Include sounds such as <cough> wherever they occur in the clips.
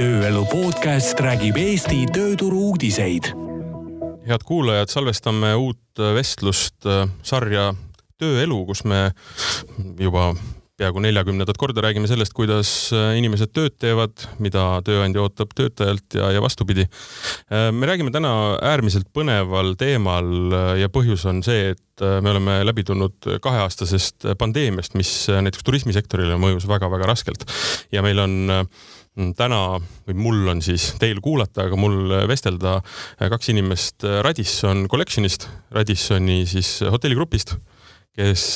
tööelu podcast räägib Eesti tööturu uudiseid. head kuulajad, salvestame uut vestlust äh, sarja Tööelu, kus me juba peaaegu neljakümnendat korda räägime sellest, kuidas äh, inimesed tööd teevad, mida tööandja ootab töötajalt ja, ja vastupidi. Äh, me räägime täna äärmiselt põneval teemal äh, ja põhjus on see, et me oleme läbi tulnud kaheaastasest pandeemiast, mis näiteks turismisektorile mõjus väga-väga raskelt ja meil on täna või mul on siis teil kuulata, aga mul vestelda kaks inimest Radisson Collectionist, Radissoni siis hotelligrupist, kes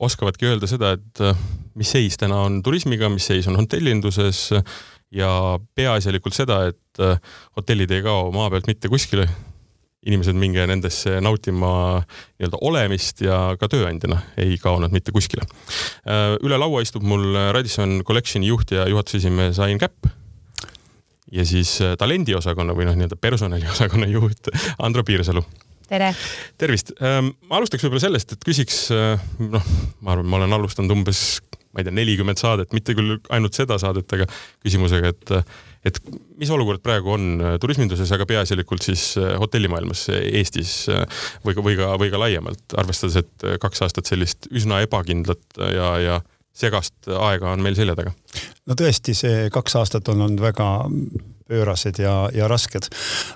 oskavadki öelda seda, et äh, mis seis täna on turismiga, mis seis on hotellinduses ja peaasjalikult seda, et äh, hotellid ei kao maa pealt mitte kuskile. Inimesed, minge nendesse nautima nii-öelda olemist ja ka tööandjana ei kao nad mitte kuskile. Äh, üle laua istub mul Radisson Collectioni juht ja juhatuse esimees Ain Käpp ja siis talendiosakonna või noh, nii-öelda personaliosakonna <laughs> juht Andro Piirsalu tere! tervist! Ähm, ma alustaks võib-olla sellest, et küsiks, äh, noh, ma arvan, ma olen alustanud umbes, ma ei tea, nelikümmend saadet, mitte küll ainult seda saadet, aga küsimusega, et et mis olukord praegu on äh, turisminduses, aga peaasjalikult siis äh, hotellimaailmas Eestis või ka, või ka, või ka laiemalt, arvestades, et kaks aastat sellist üsna ebakindlat ja, ja segast aega on meil selja taga? no tõesti, see kaks aastat on olnud väga pöörased ja, ja rasked.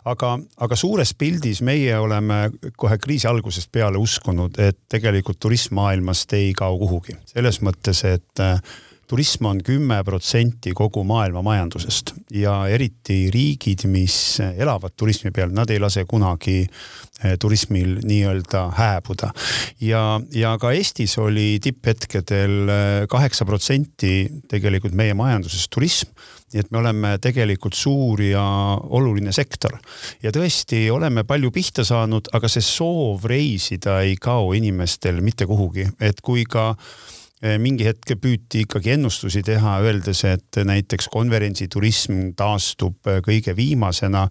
aga, aga suures pildis meie oleme kohe kriisi algusest peale uskunud, et tegelikult turism maailmast ei kao kuhugi. selles mõttes, et äh, turism on kümme protsenti kogu maailma majandusest ja eriti riigid, mis elavad turismi peal, nad ei lase kunagi äh, turismil nii-öelda hääbuda. ja, ja ka Eestis oli tipphetkedel äh, kaheksa protsenti tegelikult meie majandusest turism nii et me oleme tegelikult suur ja oluline sektor ja tõesti oleme palju pihta saanud, aga see soov reisida ei kao inimestel mitte kuhugi, et kui ka Eh, mingi hetk püüti ikkagi ennustusi teha, öeldes, et näiteks konverentsiturism taastub eh, kõige viimasena,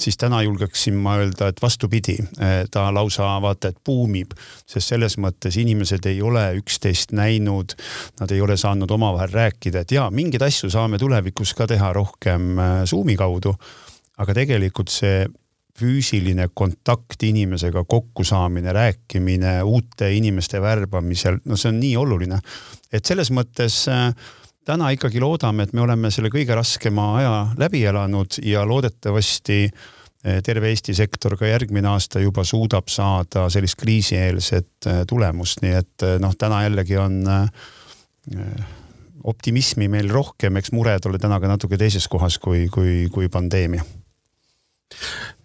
siis täna julgeksin ma öelda, et vastupidi, eh, ta lausa vaata et buumib, sest selles mõttes inimesed ei ole üksteist näinud, nad ei ole saanud omavahel rääkida, et jaa, mingeid asju saame tulevikus ka teha rohkem Zoomi kaudu, aga tegelikult see füüsiline kontakt inimesega, kokkusaamine, rääkimine, uute inimeste värbamisel, no see on nii oluline. et selles mõttes äh, täna ikkagi loodame, et me oleme selle kõige raskema aja läbi elanud ja loodetavasti äh, terve Eesti sektor ka järgmine aasta juba suudab saada sellist kriisieelset äh, tulemust, nii et noh, täna jällegi on optimismi meil rohkem, eks mured ole täna ka natuke teises kohas kui, kui, kui pandeemia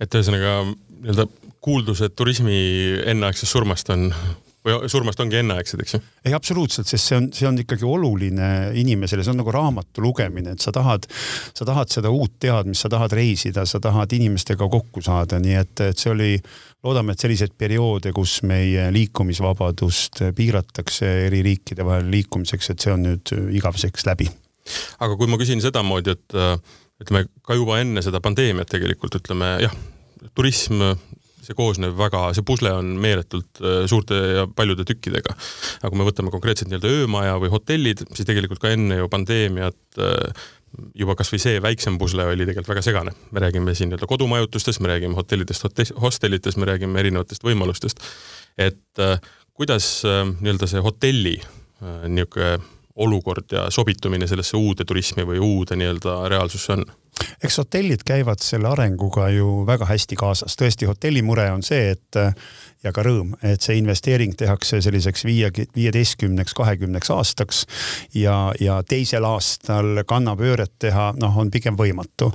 et ühesõnaga nii-öelda kuuldused turismi enneaegsest surmast on või surmast ongi enneaegsed, eks ju? ei, absoluutselt, sest see on, see on ikkagi oluline inimesele, see on nagu raamatu lugemine, et sa tahad, sa tahad seda uut teadmist, sa tahad reisida, sa tahad inimestega kokku saada, nii et, et see oli, loodame, et selliseid perioode, kus meie liikumisvabadust piiratakse eri riikide vahel liikumiseks, et see on nüüd igaveseks läbi. aga kui ma küsin sedamoodi, et ütleme ka juba enne seda pandeemiat tegelikult ütleme jah, turism, see koosneb väga, see pusle on meeletult äh, suurte ja paljude tükkidega. aga kui me võtame konkreetselt nii-öelda öömaja või hotellid, siis tegelikult ka enne ju pandeemiat äh, juba kasvõi see väiksem pusle oli tegelikult väga segane. me räägime siin nii-öelda kodumajutustest, me räägime hotellidest, hostellitest, me räägime erinevatest võimalustest. et äh, kuidas nii-öelda see hotelli niisugune olukord ja sobitumine sellesse uude turismi või uude nii-öelda reaalsusse on? eks hotellid käivad selle arenguga ju väga hästi kaasas, tõesti hotelli mure on see, et ja ka rõõm, et see investeering tehakse selliseks viie, viieteistkümneks, kahekümneks aastaks ja, ja teisel aastal kannapööret teha, noh, on pigem võimatu.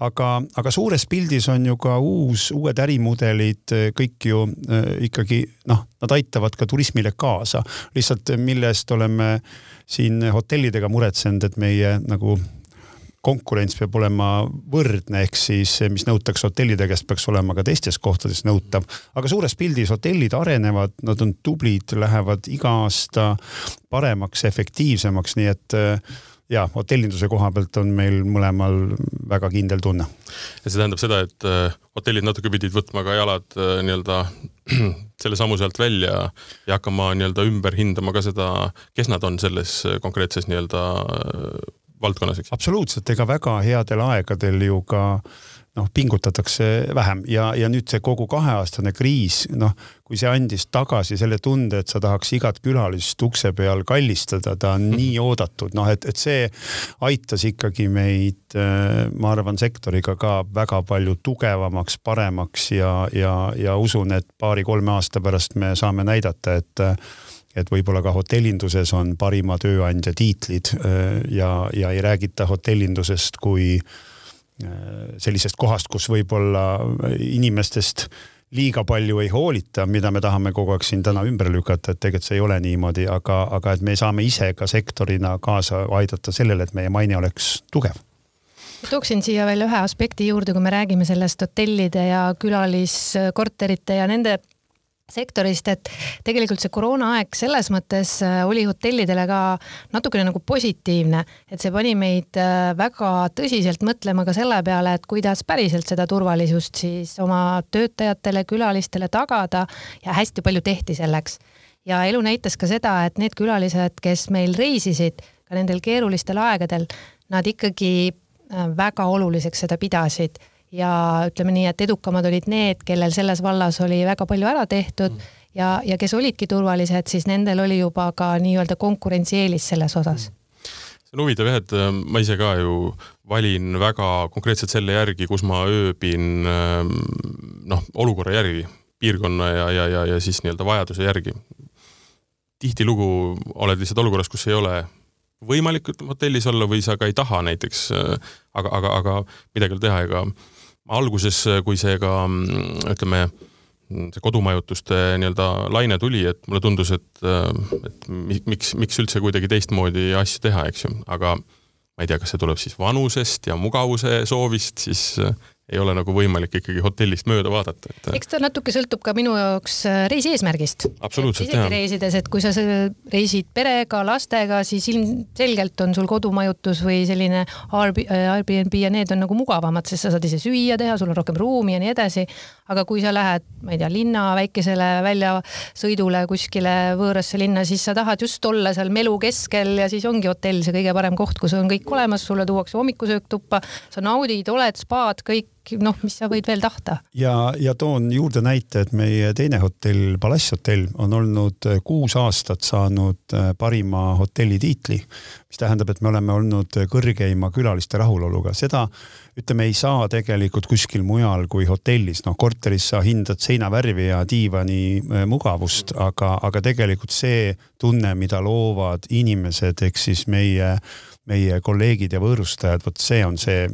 aga, aga suures pildis on ju ka uus, uued ärimudelid kõik ju äh, ikkagi noh, nad aitavad ka turismile kaasa, lihtsalt mille eest oleme siin hotellidega muretsenud, et meie nagu konkurents peab olema võrdne, ehk siis mis nõutakse hotellide käest, peaks olema ka teistes kohtades nõutav. aga suures pildis hotellid arenevad, nad on tublid, lähevad iga aasta paremaks, efektiivsemaks, nii et ja hotellinduse koha pealt on meil mõlemal väga kindel tunne. ja see tähendab seda, et äh, hotellid natuke pidid võtma ka jalad äh, nii-öelda <clears throat> selle sammu sealt välja ja hakkama nii-öelda ümber hindama ka seda, kes nad on selles konkreetses nii-öelda valdkonnas, eks? absoluutselt, ega väga headel aegadel ju ka noh, pingutatakse vähem. Ja, ja nüüd see kogu kaheaastane kriis, noh, kui see andis tagasi selle tunde, et sa tahaks igat külalist ukse peal kallistada, ta on nii oodatud, noh, et, et see aitas ikkagi meid, äh, ma arvan, sektoriga ka väga palju tugevamaks, paremaks ja, ja, ja usun, et paari-kolme aasta pärast me saame näidata, et et võib-olla ka hotellinduses on parima tööandja tiitlid äh, ja, ja ei räägita hotellindusest kui Äh, sellisest kohast, kus võib-olla inimestest liiga palju ei hoolita, mida me tahame kogu aeg siin täna ümber lükata, et tegelikult see ei ole niimoodi, aga, aga et me saame ise ka sektorina kaasa aidata sellele, et meie maine oleks tugev. Tooksin siia veel ühe aspekti juurde, kui me räägime sellest hotellide ja külaliskorterite ja nende sektorist, et tegelikult see koroonaaeg selles mõttes äh, oli hotellidele ka natukene nagu positiivne, et see pani meid äh, väga tõsiselt mõtlema ka selle peale, et kuidas päriselt seda turvalisust siis oma töötajatele, külalistele tagada ja hästi palju tehti selleks. ja elu näitas ka seda, et need külalised, kes meil reisisid ka nendel keerulistel aegadel, nad ikkagi äh, väga oluliseks seda pidasid ja ütleme nii, et edukamad olid need, kellel selles vallas oli väga palju ära tehtud mm. ja, ja kes olidki turvalised, siis nendel oli juba ka nii-öelda konkurentsieelis selles osas mm see on huvitav jah, et äh, ma ise ka ju valin väga konkreetselt selle järgi, kus ma ööbin ähm, noh, olukorra järgi, piirkonna ja, ja, ja, ja siis nii-öelda vajaduse järgi. tihtilugu oled lihtsalt olukorras, kus ei ole võimalik hotellis olla või sa ka ei taha näiteks, äh, aga, aga, aga midagi ei ole teha, ega alguses, kui see ka ütleme, see kodumajutuste nii-öelda laine tuli, et mulle tundus, et, et miks, miks üldse kuidagi teistmoodi asju teha, eks ju, aga ma ei tea, kas see tuleb siis vanusest ja mugavuse soovist, siis ei ole nagu võimalik ikkagi hotellist mööda vaadata et.... eks ta natuke sõltub ka minu jaoks äh, reisi eesmärgist. absoluutselt, jah. reisides, et kui sa reisid perega, lastega, siis ilmselgelt on sul kodumajutus või selline Airbnb ja need on nagu mugavamad, sest sa saad ise süüa teha, sul on rohkem ruumi ja nii edasi. aga kui sa lähed, ma ei tea, linna väikesele väljasõidule kuskile võõrasse linna, siis sa tahad just olla seal melu keskel ja siis ongi hotell see kõige parem koht, kus on kõik olemas, sulle tuuakse hommikusöök tuppa, sa naudid, oled, spaad, kõik noh, mis sa võid veel tahta. ja, ja toon juurde näite, et meie teine hotell, Palass hotell on olnud äh, kuus aastat saanud äh, parima hotelli tiitli, mis tähendab, et me oleme olnud kõrgeima külaliste rahuloluga, seda ütleme, ei saa tegelikult kuskil mujal kui hotellis, noh korteris sa hindad seinavärvi ja diivani äh, mugavust, aga, aga tegelikult see tunne, mida loovad inimesed, ehk siis meie meie kolleegid ja võõrustajad, vot see on see,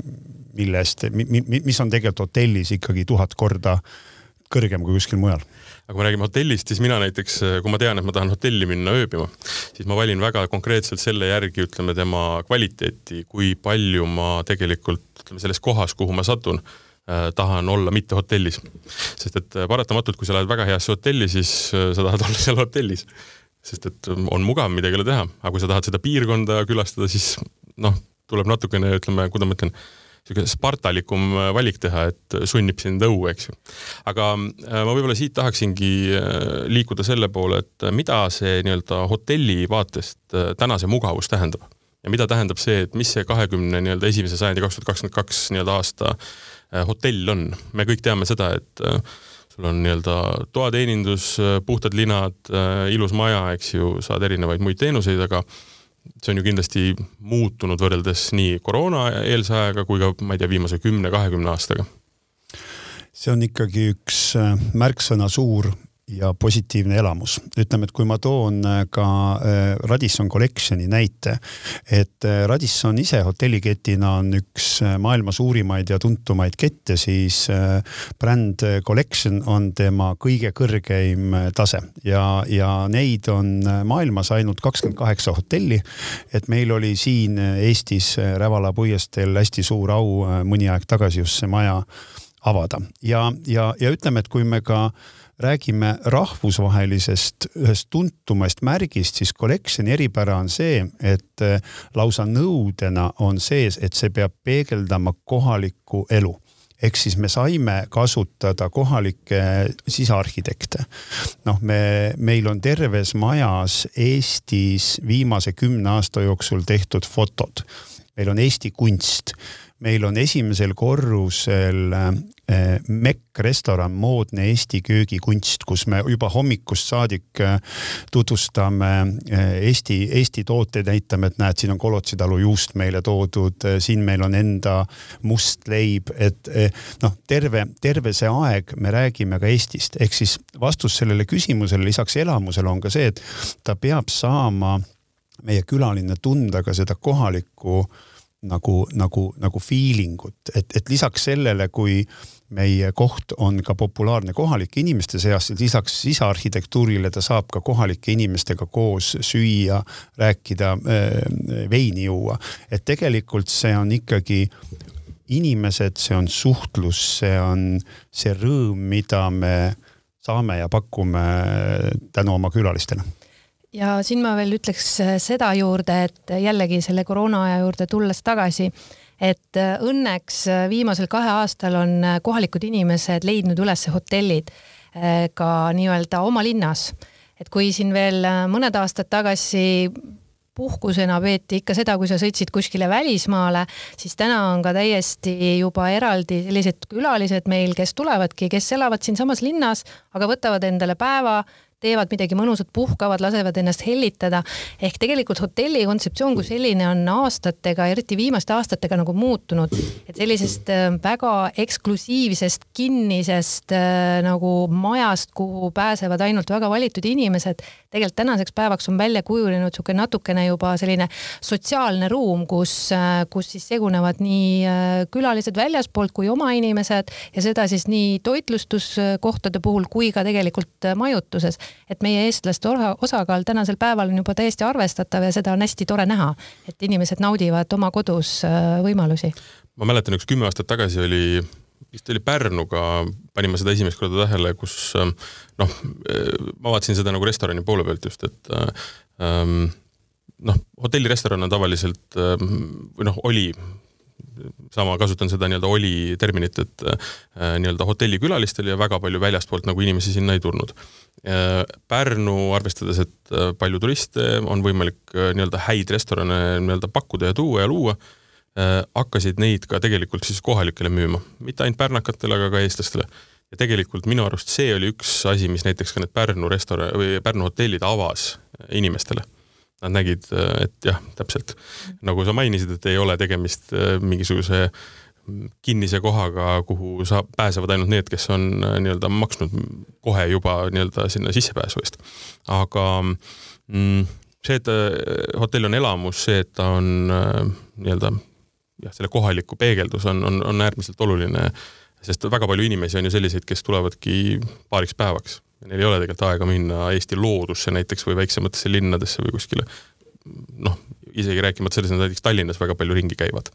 mille eest, mis on tegelikult hotellis ikkagi tuhat korda kõrgem kui kuskil mujal aga kui me räägime hotellist, siis mina näiteks, kui ma tean, et ma tahan hotelli minna ööbima, siis ma valin väga konkreetselt selle järgi, ütleme tema kvaliteeti, kui palju ma tegelikult ütleme selles kohas, kuhu ma satun äh, tahan olla mitte hotellis. sest et äh, paratamatult, kui sa lähed väga heasse hotelli, siis äh, sa tahad <laughs> olla seal hotellis. sest et on mugav, midagi ei ole teha, aga kui sa tahad seda piirkonda külastada, siis noh, tuleb natukene, ütleme, kuidas ma ütlen niisugune spartalikum äh, valik teha, et sunnib sind õue, eks ju. aga äh, ma võib-olla siit tahaksingi äh, liikuda selle poole, et mida see nii-öelda hotelli vaatest täna see mugavus tähendab ja mida tähendab see, et mis see kahekümne nii-öelda esimese sajandi kaks tuhat kakskümmend kaks nii-öelda aasta hotell on. me kõik teame seda, et sul on nii-öelda toateenindus, puhtad linad, ilus maja, eks ju, saad erinevaid muid teenuseid, aga see on ju kindlasti muutunud võrreldes nii koroonaeelse ajaga kui ka, ma ei tea, viimase kümne-kahekümne aastaga. see on ikkagi üks äh, märksõna suur ja positiivne elamus. ütleme, et kui ma toon äh, ka äh, Radisson Collectioni näite, et äh, Radisson ise hotelliketina on üks maailma suurimaid ja tuntumaid kette, siis bränd Collection on tema kõige kõrgeim tase ja, ja neid on maailmas ainult kakskümmend kaheksa hotelli. et meil oli siin Eestis Rävala puiesteel hästi suur au mõni aeg tagasi just see maja avada ja, ja, ja ütleme, et kui me ka räägime rahvusvahelisest ühest tuntumast märgist, siis Collectioni eripära on see, et äh, lausa nõudena on sees, et see peab peegeldama kohalikku elu. Ehk siis me saime kasutada kohalikke sisearhitekte. noh, me, meil on terves majas Eestis viimase kümne aasta jooksul tehtud fotod. Meil on Eesti kunst, meil on esimesel korrusel äh, Mekk restoran, moodne Eesti köögikunst, kus me juba hommikust saadik äh, tutvustame äh, Eesti, Eesti tooteid, näitame, et näed, siin on Kolotsi talu juust meile toodud, siin meil on enda must leib, et noh, terve, terve see aeg me räägime ka Eestist, ehk siis vastus sellele küsimusele lisaks elamusele on ka see, et ta peab saama meie külaline tunda ka seda kohalikku nagu, nagu, nagu feeling ut, et, et lisaks sellele, kui meie koht on ka populaarne kohalike inimeste seas, lisaks sisearhitektuurile ta saab ka kohalike inimestega koos süüa, rääkida, äh, veini juua. et tegelikult see on ikkagi inimesed, see on suhtlus, see on see rõõm, mida me saame ja pakume tänu oma külalistele ja siin ma veel ütleks äh, seda juurde, et jällegi selle koroonaaja juurde tulles tagasi, et äh, õnneks äh, viimasel kahe aastal on kohalikud inimesed leidnud üles hotellid ka nii-öelda oma linnas. et kui siin veel mõned aastad tagasi puhkusena peeti ikka seda, kui sa sõitsid kuskile välismaale, siis täna on ka täiesti juba eraldi sellised külalised meil, kes tulevadki, kes elavad siinsamas linnas, aga võtavad endale päeva teevad midagi mõnusat, puhkavad, lasevad ennast hellitada. ehk tegelikult hotelli kontseptsioon kui selline on aastatega, eriti viimaste aastatega nagu muutunud, et sellisest äh, väga eksklusiivsest, kinnisest äh, nagu majast, kuhu pääsevad ainult väga valitud inimesed, tegelikult tänaseks päevaks on välja kujunenud niisugune natukene juba selline sotsiaalne ruum, kus, äh, kus siis segunevad nii külalised väljaspoolt kui oma inimesed ja seda siis nii toitlustuskohtade puhul kui ka tegelikult majutuses et meie eestlaste osakaal tänasel päeval on juba täiesti arvestatav ja seda on hästi tore näha, et inimesed naudivad oma kodus äh, võimalusi. ma mäletan, üks kümme aastat tagasi oli vist oli Pärnuga, panin ma seda esimest korda tähele, kus äh, noh, äh, ma vaatasin seda nagu restorani poole pealt just, et ähm, noh, hotellirestoran on tavaliselt või noh, oli sama kasutan seda nii-öelda oli terminit, et äh, nii-öelda hotellikülalistel ja väga palju väljastpoolt nagu inimesi sinna ei tulnud. Äh,. Pärnu, arvestades, et äh, palju turiste, on võimalik nii-öelda häid restorane nii-öelda pakkuda ja tuua ja luua hakkasid neid ka tegelikult siis kohalikele müüma, mitte ainult pärnakatele, aga ka eestlastele. Ja tegelikult minu arust see oli üks asi, mis näiteks ka need Pärnu restoran või Pärnu hotellid avas inimestele nad nägid, et jah, täpselt nagu sa mainisid, et ei ole tegemist äh, mingisuguse kinnise kohaga, kuhu saab, pääsevad ainult need, kes on äh, nii-öelda maksnud kohe juba nii-öelda sinna sissepääsu eest. aga mm, see, et äh, hotell on elamus, see, et ta on nii-öelda jah, selle kohaliku peegeldus on, on, on äärmiselt oluline, sest väga palju inimesi on ju selliseid, kes tulevadki paariks päevaks neil ei ole tegelikult aega minna Eesti loodusse näiteks või väiksematesse linnadesse või kuskile noh, isegi rääkimata sellest, et näiteks Tallinnas väga palju ringi käivad.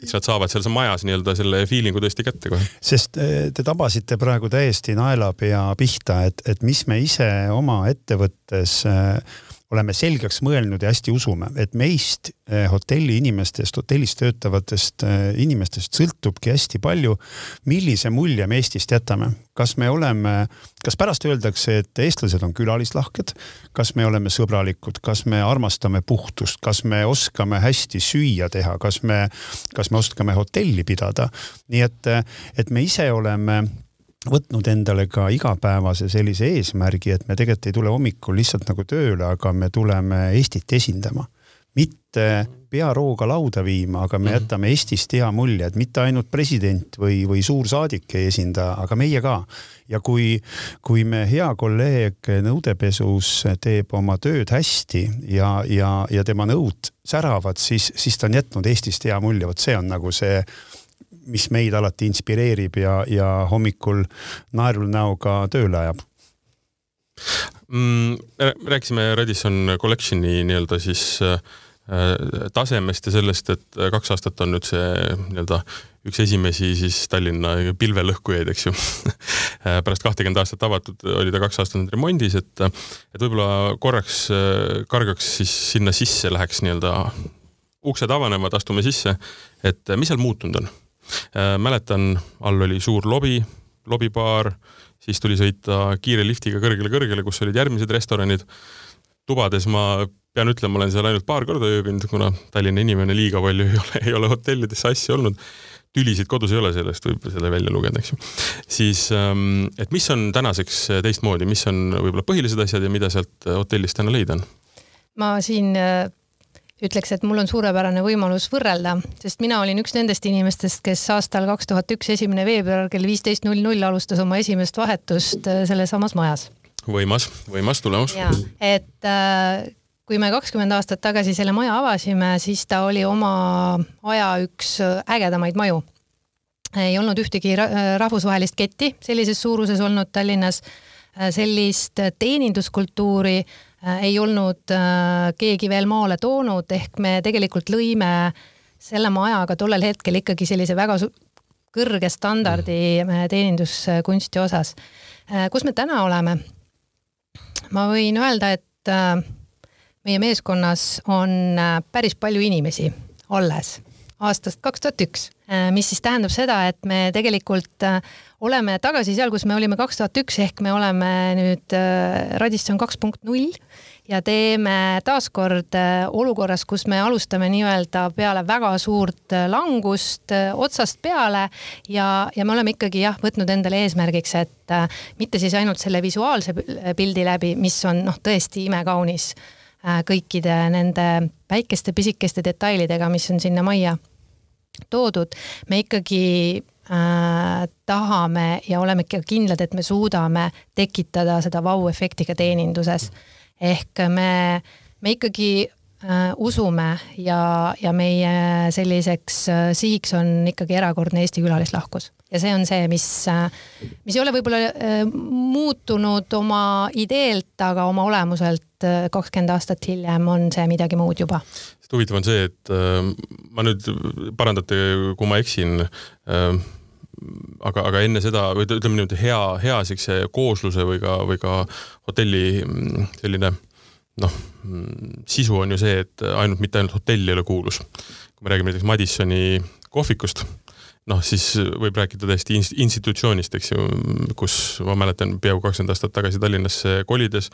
siis nad saavad seal majas nii-öelda selle feeling'u tõesti kätte kohe. sest eh, te tabasite praegu täiesti naelapea pihta, et, et mis me ise oma ettevõttes äh, oleme selgeks mõelnud ja hästi usume, et meist eh, hotelli inimestest, hotellis töötavatest eh, inimestest sõltubki hästi palju, millise mulje me Eestist jätame. kas me oleme, kas pärast öeldakse, et eestlased on külalislahked, kas me oleme sõbralikud, kas me armastame puhtust, kas me oskame hästi süüa teha, kas me, kas me oskame hotelli pidada. nii et, et me ise oleme võtnud endale ka igapäevase sellise eesmärgi, et me tegelikult ei tule hommikul lihtsalt nagu tööle, aga me tuleme Eestit esindama. mitte pearooga lauda viima, aga me mhm. jätame Eestist hea mulje, et mitte ainult president või, või suursaadik ei esinda, aga meie ka. ja kui, kui me hea kolleeg nõudepesus teeb oma tööd hästi ja, ja, ja tema nõud säravad, siis, siis ta on jätnud Eestist hea mulje, vot see on nagu see mis meid alati inspireerib ja, ja hommikul naerul näoga tööle ajab? Mm,. rääkisime Radisson Collectioni nii-öelda siis äh, tasemest ja sellest, et kaks aastat on nüüd see nii-öelda üks esimesi siis Tallinna pilvelõhkujaid, eks ju. <laughs> Pärast kahtekümmet aastat avatud oli ta kaks aastat nüüd remondis, et, et võib-olla korraks kargaks siis sinna sisse, läheks nii-öelda uksed avanevad, astume sisse, et mis seal muutunud on? Äh, mäletan, all oli suur lobi, lobibaar, siis tuli sõita kiire liftiga kõrgele-kõrgele, kus olid järgmised restoranid. tubades ma pean ütlema, olen seal ainult paar korda ööbinud, kuna Tallinna inimene liiga palju ei ole, ei ole hotellidesse asja olnud tülisid kodus ei ole, sellest võib selle välja lugeda, eks ju. siis, ähm, et mis on tänaseks teistmoodi, mis on võib-olla põhilised asjad ja mida sealt hotellist täna leida on? ma siin äh, ütleks, et mul on suurepärane võimalus võrrelda, sest mina olin üks nendest inimestest, kes aastal kaks tuhat üks, esimene veebruar kell viisteist null null alustas oma esimest vahetust äh, sellesamas majas. võimas, võimas tulemus. et äh, kui me kakskümmend aastat tagasi selle maja avasime, siis ta oli oma aja üks ägedamaid maju. ei olnud ühtegi rahvusvahelist ketti sellises suuruses olnud Tallinnas, sellist teeninduskultuuri äh, ei olnud äh, keegi veel maale toonud, ehk me tegelikult lõime selle majaga tollel hetkel ikkagi sellise väga kõrge standardi äh, teeninduskunsti osas. kus me täna oleme? ma võin öelda, et meie meeskonnas on äh, päris palju inimesi alles aastast kaks tuhat üks, äh, mis siis tähendab seda, et me tegelikult äh, oleme tagasi seal, kus me olime kaks tuhat üks, ehk me oleme nüüd Radisson kaks punkt null ja teeme taaskord olukorras, kus me alustame nii-öelda peale väga suurt langust otsast peale ja, ja me oleme ikkagi jah, võtnud endale eesmärgiks, et mitte siis ainult selle visuaalse pildi läbi, mis on noh, tõesti imekaunis Äh, kõikide nende väikeste pisikeste detailidega, mis on sinna majja toodud, me ikkagi äh, tahame ja oleme ikka kindlad, et me suudame tekitada seda vau-efekti ka teeninduses. ehk me, me ikkagi äh, usume ja, ja meie selliseks äh, sihiks on ikkagi erakordne Eesti külalislahkus ja see on see, mis, mis ei ole võib-olla äh, muutunud oma ideelt, aga oma olemuselt äh, kakskümmend aastat hiljem on see midagi muud juba. huvitav on see, et äh, ma nüüd, parandate, kui ma eksin aga, aga enne seda või ütleme niimoodi hea, hea siukse koosluse või ka, või ka hotelli mm, selline noh, mm, sisu on ju see, et ainult, mitte ainult hotell ei ole kuulus. kui me räägime näiteks Madisoni kohvikust, noh, siis võib rääkida täiesti institutsioonist, eks ju, kus ma mäletan peaaegu kakskümmend aastat tagasi Tallinnasse kolides.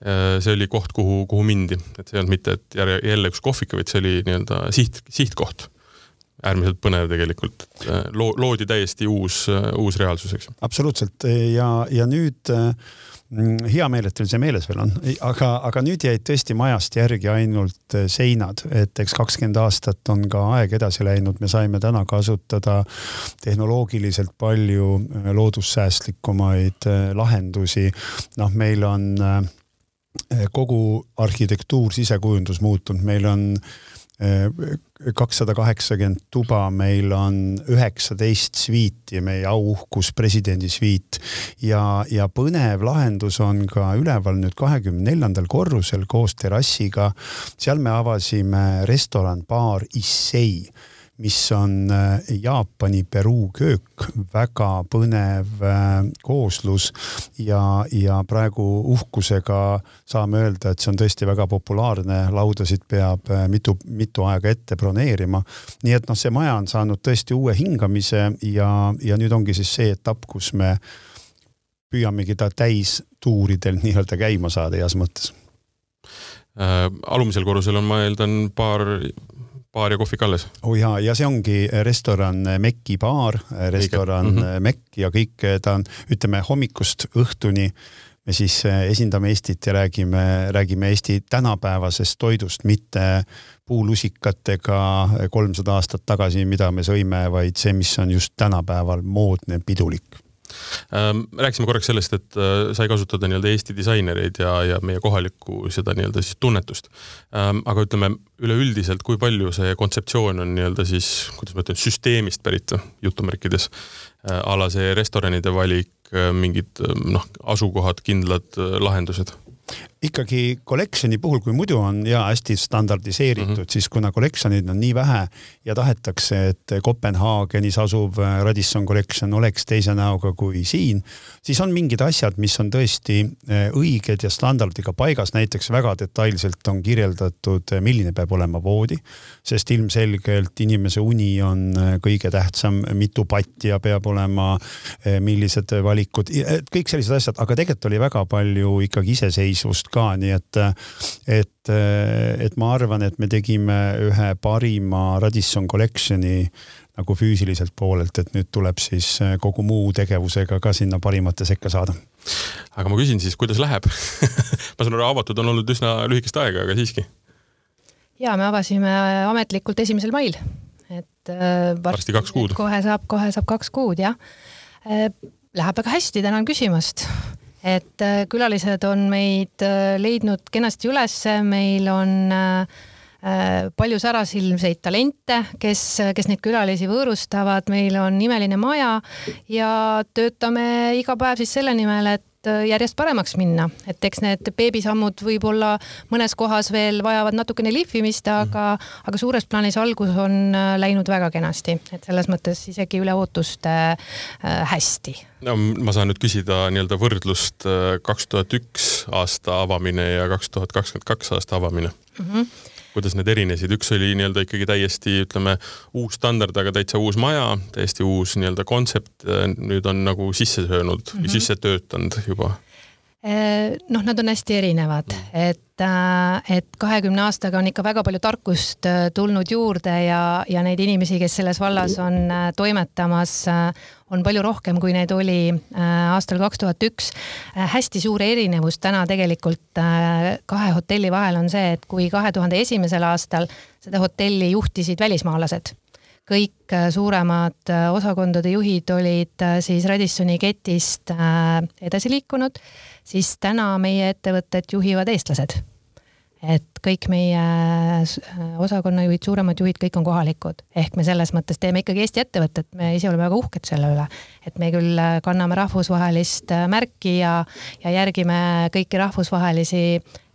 Äh, see oli koht, kuhu, kuhu mindi, et see ei olnud mitte, et jälle üks kohvik, vaid see oli nii-öelda siht, sihtkoht äärmiselt põnev tegelikult, äh, loo-, loodi täiesti uus, uus reaalsus, eks. absoluutselt ja, ja nüüd äh, hea meel, et teil see meeles veel on, aga, aga nüüd jäid tõesti majast järgi ainult äh, seinad, et eks kakskümmend aastat on ka aeg edasi läinud, me saime täna kasutada tehnoloogiliselt palju äh, loodussäästlikumaid äh, lahendusi. noh, meil on kogu arhitektuur, sisekujundus muutunud, meil on kakssada kaheksakümmend tuba, meil on üheksateist sviiti, meie auuhkus presidendi sviit ja, ja põnev lahendus on ka üleval nüüd kahekümne neljandal korrusel koos terrassiga. seal me avasime restoran, baar Issei mis on äh, Jaapani Peruu köök, väga põnev äh, kooslus ja, ja praegu uhkusega saame öelda, et see on tõesti väga populaarne, laudasid peab äh, mitu, mitu aega ette broneerima. nii et noh, see maja on saanud tõesti uue hingamise ja, ja nüüd ongi siis see etapp, kus me püüamegi ta täistuuridel nii-öelda käima saada heas mõttes äh,. alumisel korrusel on, ma eeldan, paar baar ja kohvik alles. oo oh jaa, ja see ongi restoran Mekki baar, restoran mm -hmm. Mekk ja kõik ta on, ütleme hommikust õhtuni me siis esindame Eestit ja räägime, räägime Eesti tänapäevasest toidust, mitte puulusikatega kolmsada aastat tagasi, mida me sõime, vaid see, mis on just tänapäeval moodne, pidulik rääkisime korraks sellest, et äh, sai kasutada nii-öelda Eesti disainereid ja, ja meie kohalikku seda nii-öelda siis tunnetust. Ähm, aga ütleme üleüldiselt, kui palju see kontseptsioon on nii-öelda siis, kuidas ma ütlen, süsteemist pärit jutumärkides, äh, a la see restoranide valik, äh, mingid noh, asukohad, kindlad lahendused ikkagi collection'i puhul, kui muidu on ja hästi standardiseeritud mm, -hmm. siis kuna collection'id on nii vähe ja tahetakse, et Kopenhaagenis asuv äh, Radisson Collection oleks teise näoga kui siin, siis on mingid asjad, mis on tõesti äh, õiged ja standardiga paigas, näiteks väga detailselt on kirjeldatud, äh, milline peab olema voodi, sest ilmselgelt inimese uni on kõige tähtsam, mitu patja peab olema, millised valikud, kõik sellised asjad, aga tegelikult oli väga palju ikkagi iseseisvust ka, nii et, et, et ma arvan, et me tegime ühe parima Radisson Collection'i nagu füüsiliselt poolelt, et nüüd tuleb siis kogu muu tegevusega ka sinna parimate sekka saada. aga ma küsin siis, kuidas läheb <laughs> ma saan aru, avatud on olnud üsna lühikest aega, aga siiski. ja me avasime ametlikult esimesel mail, et äh, varsti kaks kuud. kohe saab, kohe saab kaks kuud jah. Äh, läheb väga hästi, tänan küsimast et äh, külalised on meid leidnud kenasti ülesse, meil on äh, Äh, palju särasilmseid talente, kes, kes neid külalisi võõrustavad, meil on imeline maja ja töötame iga päev siis selle nimel, et äh, järjest paremaks minna, et eks need beebisammud võib-olla mõnes kohas veel vajavad natukene lihvimist, aga, aga suures plaanis algus on äh, läinud väga kenasti, et selles mõttes isegi üle ootuste äh, hästi. no ma saan nüüd küsida nii-öelda võrdlust kaks tuhat üks aasta avamine ja kaks tuhat kakskümmend kaks aasta avamine mm. -hmm kuidas need erinesid, üks oli nii-öelda ikkagi täiesti ütleme uus standard, aga täitsa uus maja, täiesti uus nii-öelda kontsept, nüüd on nagu sisse söönud mm, -hmm. sisse töötanud juba noh, nad on hästi erinevad, et, äh, et kahekümne aastaga on ikka väga palju tarkust äh, tulnud juurde ja, ja neid inimesi, kes selles vallas on äh, toimetamas, on palju rohkem, kui neid oli aastal kaks tuhat üks. Hästi suur erinevus täna tegelikult kahe hotelli vahel on see, et kui kahe tuhande esimesel aastal seda hotelli juhtisid välismaalased kõik suuremad osakondade juhid olid siis Radissoni ketist edasi liikunud, siis täna meie ettevõtet juhivad eestlased. et kõik meie äh, osakonnajuhid, suuremad juhid, kõik on kohalikud, ehk me selles mõttes teeme ikkagi Eesti ettevõtet, me ise oleme väga uhked selle üle, et me küll äh, kanname rahvusvahelist äh, märki ja, ja järgime kõiki rahvusvahelisi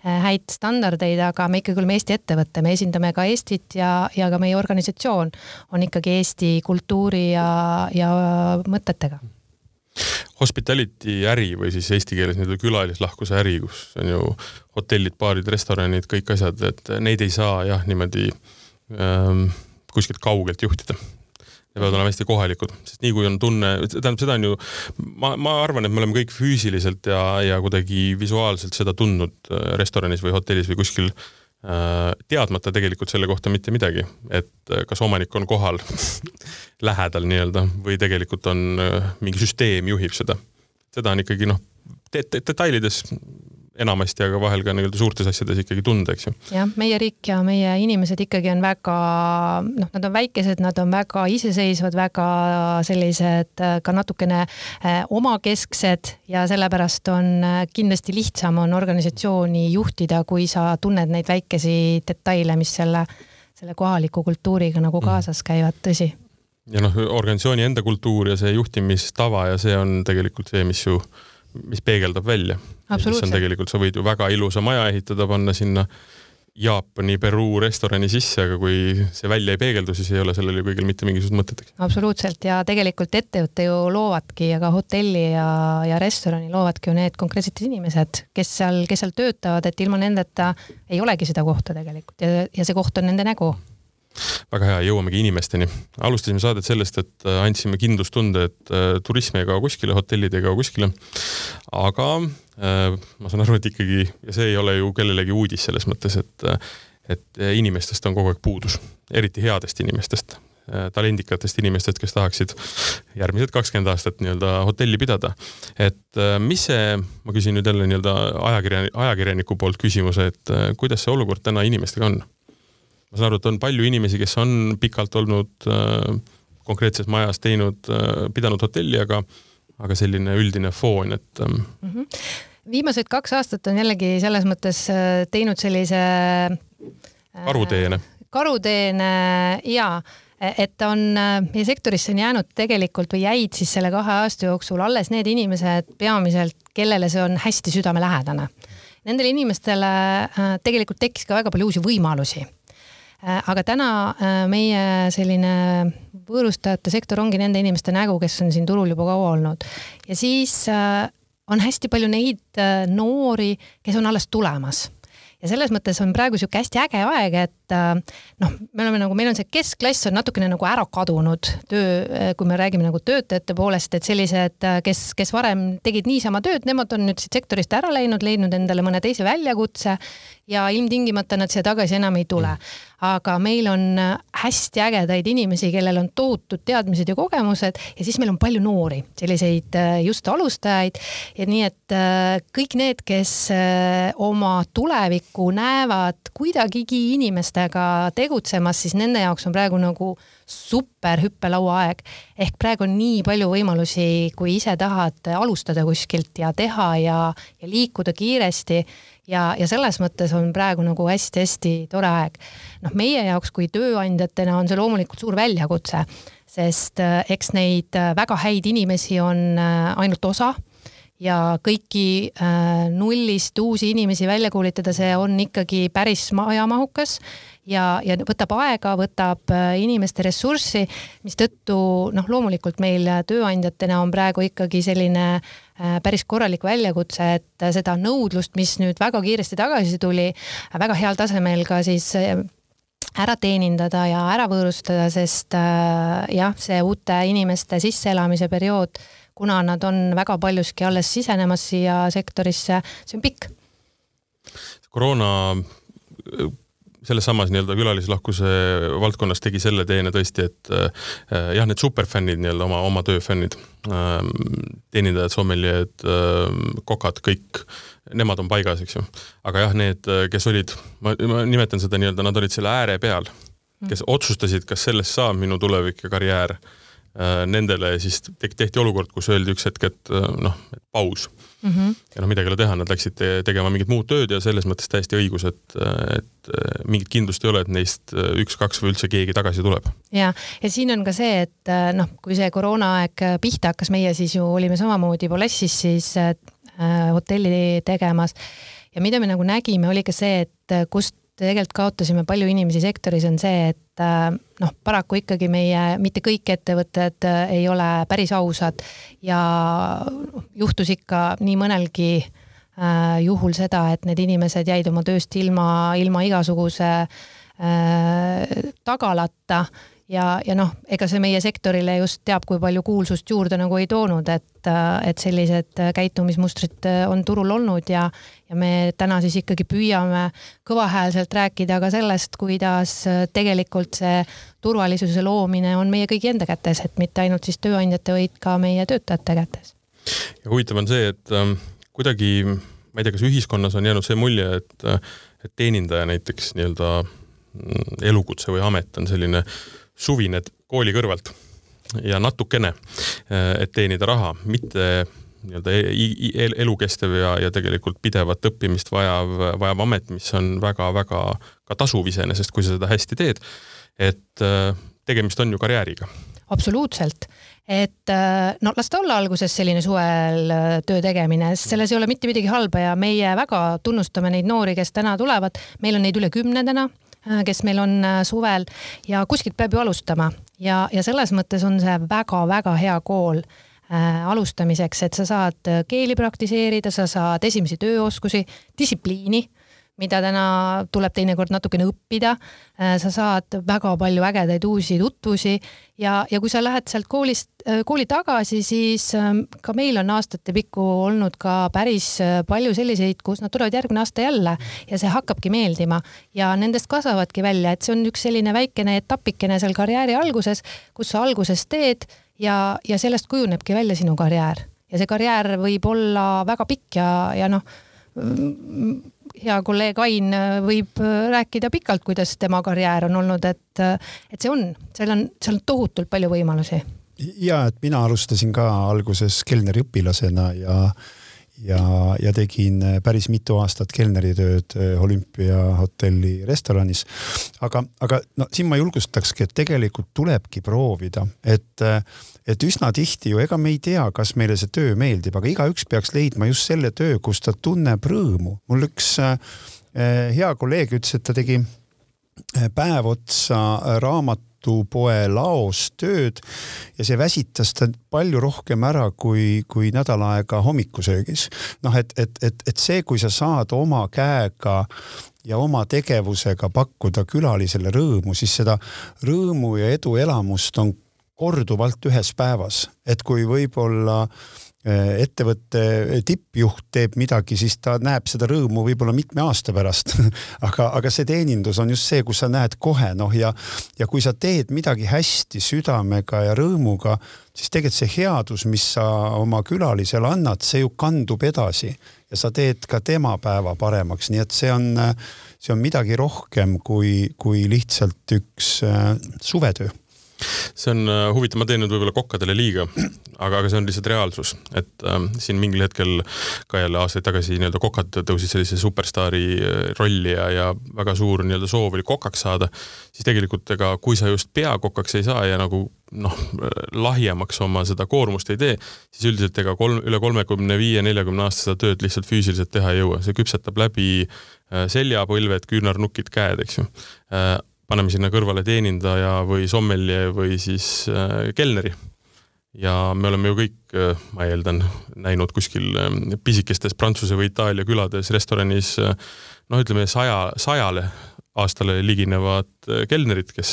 häid standardeid, aga me ikkagi oleme Eesti ettevõte, me esindame ka Eestit ja, ja ka meie organisatsioon on ikkagi Eesti kultuuri ja, ja mõtetega hospitality äri või siis eesti keeles nii-öelda külalislahkuse äri, kus on ju hotellid, baarid, restoranid, kõik asjad, et neid ei saa jah, niimoodi ähm, kuskilt kaugelt juhtida. Need peavad olema hästi kohalikud, sest nii kui on tunne, tähendab, seda on ju, ma, ma arvan, et me oleme kõik füüsiliselt ja, ja kuidagi visuaalselt seda tundnud äh, restoranis või hotellis või kuskil äh, teadmata tegelikult selle kohta mitte midagi, et äh, kas omanik on kohal <laughs> lähedal nii-öelda või tegelikult on äh, mingi süsteem juhib seda. seda on ikkagi noh, detailides enamasti, aga vahel ka nii-öelda suurtes asjades ikkagi tunda, eks ju. jah, meie riik ja meie inimesed ikkagi on väga noh, nad on väikesed, nad on väga iseseisvad, väga sellised äh, ka natukene äh, omakesksed ja sellepärast on äh, kindlasti lihtsam on organisatsiooni juhtida, kui sa tunned neid väikesi detaile, mis selle, selle kohaliku kultuuriga nagu mm. kaasas käivad, tõsi ja noh, organisatsiooni enda kultuur ja see juhtimistava ja see on tegelikult see, mis ju mis peegeldab välja. mis on tegelikult, sa võid ju väga ilusa maja ehitada, panna sinna Jaapani, Peruu restorani sisse, aga kui see välja ei peegeldu, siis ei ole sellel ju kõigil mitte mingisugust mõtet. absoluutselt ja tegelikult ettevõtte ju loovadki ja ka hotelli ja, ja restorani loovadki ju need konkreetsed inimesed, kes seal, kes seal töötavad, et ilma nendeta ei olegi seda kohta tegelikult ja, ja see koht on nende nägu väga hea, jõuamegi inimesteni. alustasime saadet sellest, et äh, andsime kindlustunde, et äh, turism ei kao kuskile, hotellid ei kao kuskile. aga äh, ma saan aru, et ikkagi, ja see ei ole ju kellelegi uudis selles mõttes, et, et inimestest on kogu aeg puudus, eriti headest inimestest talendikatest inimestest, kes tahaksid järgmised kakskümmend aastat nii-öelda hotelli pidada. et mis see, ma küsin nüüd jälle nii-öelda ajakirja, ajakirjaniku poolt küsimuse, et kuidas see olukord täna inimestega on? Ma saan aru, et on palju inimesi, kes on pikalt olnud äh, konkreetses majas teinud äh,, pidanud hotelli, aga, aga selline üldine foon, et ähm.... Mm -hmm. viimased kaks aastat on jällegi selles mõttes äh, teinud sellise äh,. karuteene. karuteene ja et on äh, meie sektorisse on jäänud tegelikult või jäid siis selle kahe aasta jooksul alles need inimesed peamiselt, kellele see on hästi südamelähedane. Nendele inimestele äh, tegelikult tekkis ka väga palju uusi võimalusi Äh, aga täna äh, meie selline võõrustajate sektor ongi nende inimeste nägu, kes on siin turul juba kaua olnud. Ja siis äh, on hästi palju neid noori, kes on alles tulemas. Ja selles mõttes on praegu sihuke hästi äge aeg, et, äh, noh, me oleme nagu, meil on see keskklass on natukene nagu ära kadunud töö, kui me räägime nagu töötajate poolest, et sellised, kes, kes varem tegid niisama tööd, nemad on nüüd siit sektorist ära läinud, leidnud endale mõne teise väljakutse ja ilmtingimata nad siia tagasi enam ei tule. aga meil on hästi ägedaid inimesi, kellel on tohutud teadmised ja kogemused ja siis meil on palju noori, selliseid just alustajaid ja nii, et kõik need, kes oma tulevikku näevad kuidagigi inimestega tegutsemas, siis nende jaoks on praegu nagu super hüppelauaaeg. ehk praegu on nii palju võimalusi, kui ise tahad alustada kuskilt ja teha ja, ja liikuda kiiresti ja, ja selles mõttes on praegu nagu hästi-hästi tore aeg. noh, meie jaoks kui tööandjatena on see loomulikult suur väljakutse, sest äh, eks neid äh, väga häid inimesi on äh, ainult osa ja kõiki äh, nullist uusi inimesi välja koolitada, see on ikkagi päris ajamahukas. Ja, ja võtab aega, võtab äh, inimeste ressurssi, mistõttu noh, loomulikult meil tööandjatena on praegu ikkagi selline äh, päris korralik väljakutse, et seda nõudlust, mis nüüd väga kiiresti tagasi tuli, väga heal tasemel ka siis ära teenindada ja ära võõrustada, sest jah, see uute inimeste sisseelamise periood kuna nad on väga paljuski alles sisenemas siia sektorisse, see on pikk. koroona selles samas nii-öelda külalislahkuse valdkonnas tegi selle teene tõesti, et äh, jah, need superfännid nii-öelda oma, oma töö fännid äh,, teenindajad, sommeljed äh,, kokad, kõik, nemad on paigas, eks ju. aga jah, need, kes olid, ma, ma nimetan seda nii-öelda, nad olid selle ääre peal, kes otsustasid, kas sellest saab minu tulevik ja karjäär Äh, nendele siis tehti olukord, kus öeldi üks hetk, et äh, noh, paus mm. -hmm. ja noh, midagi ei ole teha, nad läksid te tegema mingit muud tööd ja selles mõttes täiesti õigus, et, et mingit kindlust ei ole, et neist üks-kaks või üldse keegi tagasi tuleb. ja, ja siin on ka see, et äh, noh, kui see koroonaaeg pihta hakkas, meie siis ju olime samamoodi Volassis siis äh, hotelli tegemas ja mida me nagu nägime, oli ka see, et kust tegelikult kaotasime palju inimesi sektoris, on see, et äh, noh, paraku ikkagi meie, mitte kõik ettevõtted äh, ei ole päris ausad ja juhtus ikka nii mõnelgi äh, juhul seda, et need inimesed jäid oma tööst ilma, ilma igasuguse tagalata ja, ja noh, ega see meie sektorile just teab, kui palju kuulsust juurde nagu ei toonud, et, et sellised käitumismustrid on turul olnud ja, ja me täna siis ikkagi püüame kõvahäälselt rääkida ka sellest, kuidas tegelikult see turvalisuse loomine on meie kõigi enda kätes, et mitte ainult siis tööandjate, vaid ka meie töötajate kätes. ja huvitav on see, et äh, kuidagi, ma ei tea, kas ühiskonnas on jäänud see mulje, et, et teenindaja näiteks nii-öelda mm, elukutse või amet on selline äh, suvine kooli kõrvalt ja natukene, et teenida raha, mitte nii-öelda e-, elukestev ja, ja tegelikult pidevat õppimist vajav, vajav amet, mis on väga-väga ka tasuv iseenesest, kui sa seda hästi teed. et tegemist on ju karjääriga. absoluutselt, et no las ta olla alguses selline suvel töö tegemine, selles ei ole mitte midagi halba ja meie väga tunnustame neid noori, kes täna tulevad, meil on neid üle kümne täna kes meil on äh, suvel ja kuskilt peab ju alustama. Ja, ja selles mõttes on see väga-väga hea kool äh, alustamiseks, et sa saad keeli praktiseerida, sa saad esimesi tööoskusi, distsipliini mida täna tuleb teinekord natukene õppida. Äh, sa saad väga palju ägedaid uusi tutvusi ja, ja kui sa lähed sealt koolist, äh, kooli tagasi, siis ähm, ka meil on aastatepikku olnud ka päris äh, palju selliseid, kus nad tulevad järgmine aasta jälle ja see hakkabki meeldima ja nendest kasvavadki välja, et see on üks selline väikene etapikene seal karjääri alguses, kus sa alguses teed ja, ja sellest kujunebki välja sinu karjäär ja see karjäär võib olla väga pikk ja, ja noh hea kolleeg Ain äh, võib äh, rääkida pikalt, kuidas tema karjäär on olnud, et, äh, et see on, seal on, seal on tohutult palju võimalusi. ja et mina alustasin ka alguses kelneriõpilasena ja, ja, ja tegin päris mitu aastat kelneritööd olümpiahotelli restoranis. aga, aga no siin ma julgustakski, et tegelikult tulebki proovida, et et üsna tihti ju ega me ei tea, kas meile see töö meeldib, aga igaüks peaks leidma just selle töö, kus ta tunneb rõõmu. mul üks äh, hea kolleeg ütles, et ta tegi äh, päev otsa raamatupoe laos tööd ja see väsitas ta palju rohkem ära kui, kui nädal aega hommikusöögis. noh, et, et, et, et see, kui sa saad oma käega ja oma tegevusega pakkuda külalisele rõõmu, siis seda rõõmu ja eduelamust on korduvalt ühes päevas, et kui võib-olla äh, ettevõtte tippjuht teeb midagi, siis ta näeb seda rõõmu võib-olla mitme aasta pärast. <laughs> Aga, aga see teenindus on just see, kus sa näed kohe noh, ja ja kui sa teed midagi hästi südamega ja rõõmuga, siis tegelikult see headus, mis sa oma külalisele annad, see ju kandub edasi. Ja sa teed ka tema päeva paremaks, nii et see on, see on midagi rohkem kui, kui lihtsalt üks äh, suvetöö see on äh, huvitav, ma teen nüüd võib-olla kokkadele liiga, aga, aga see on lihtsalt reaalsus, et äh, siin mingil hetkel ka jälle aastaid tagasi nii-öelda kokad tõusid sellise superstaari äh, rolli ja, ja väga suur nii-öelda soov oli kokaks saada, siis tegelikult ega kui sa just peakokaks ei saa ja nagu noh, lahjemaks oma seda koormust ei tee, siis üldiselt ega kolm, üle kolmekümne viie, neljakümne aasta seda tööd lihtsalt füüsiliselt teha ei jõua, see küpsetab läbi äh, seljapõlved, küünarnukid, käed, eks ju. Äh, paneme sinna kõrvale teenindaja või sommelje või siis äh, kelneri. ja me oleme ju kõik, äh, ma eeldan, näinud kuskil äh, pisikestes Prantsuse või Itaalia külades restoranis noh, ütleme saja, sajale aastale liginevad kelnerid, kes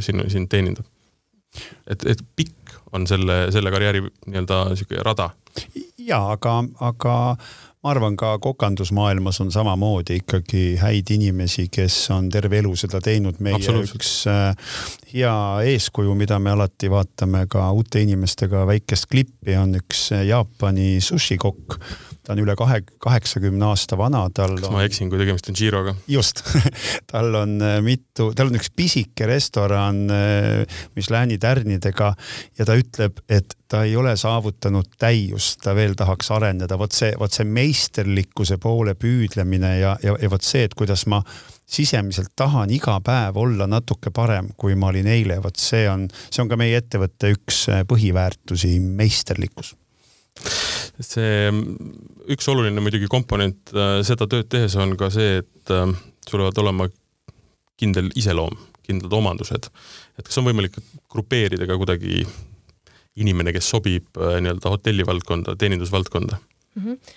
siin, siin teenindab. et, et pikk on selle, selle karjääri nii-öelda niisugune rada. ja aga, aga ma arvan, ka kokandusmaailmas on samamoodi ikkagi häid inimesi, kes on terve elu seda teinud. meie üks äh, hea eeskuju, mida me alati vaatame ka uute inimestega väikest klippi, on üks äh, Jaapani sushikokk ta on üle kahe, kaheksakümne aasta vana, tal kas on, ma eksin, kui tegemist on Giroga? just. <laughs> Tal on äh, mitu, tal on üks pisike restoran äh, Michelini tärnidega ja ta ütleb, et ta ei ole saavutanud täiust, ta veel tahaks areneda, vot see, vot see meisterlikkuse poole püüdlemine ja, ja, ja vot see, et kuidas ma sisemiselt tahan iga päev olla natuke parem, kui ma olin eile, vot see on, see on ka meie ettevõtte üks äh, põhiväärtusi, meisterlikkus see üks oluline muidugi komponent äh, seda tööd tehes on ka see, et äh, sul peavad olema kindel iseloom, kindlad omandused. et kas on võimalik grupeerida ka kuidagi inimene, kes sobib äh, nii-öelda hotellivaldkonda, teenindusvaldkonda mm? -hmm.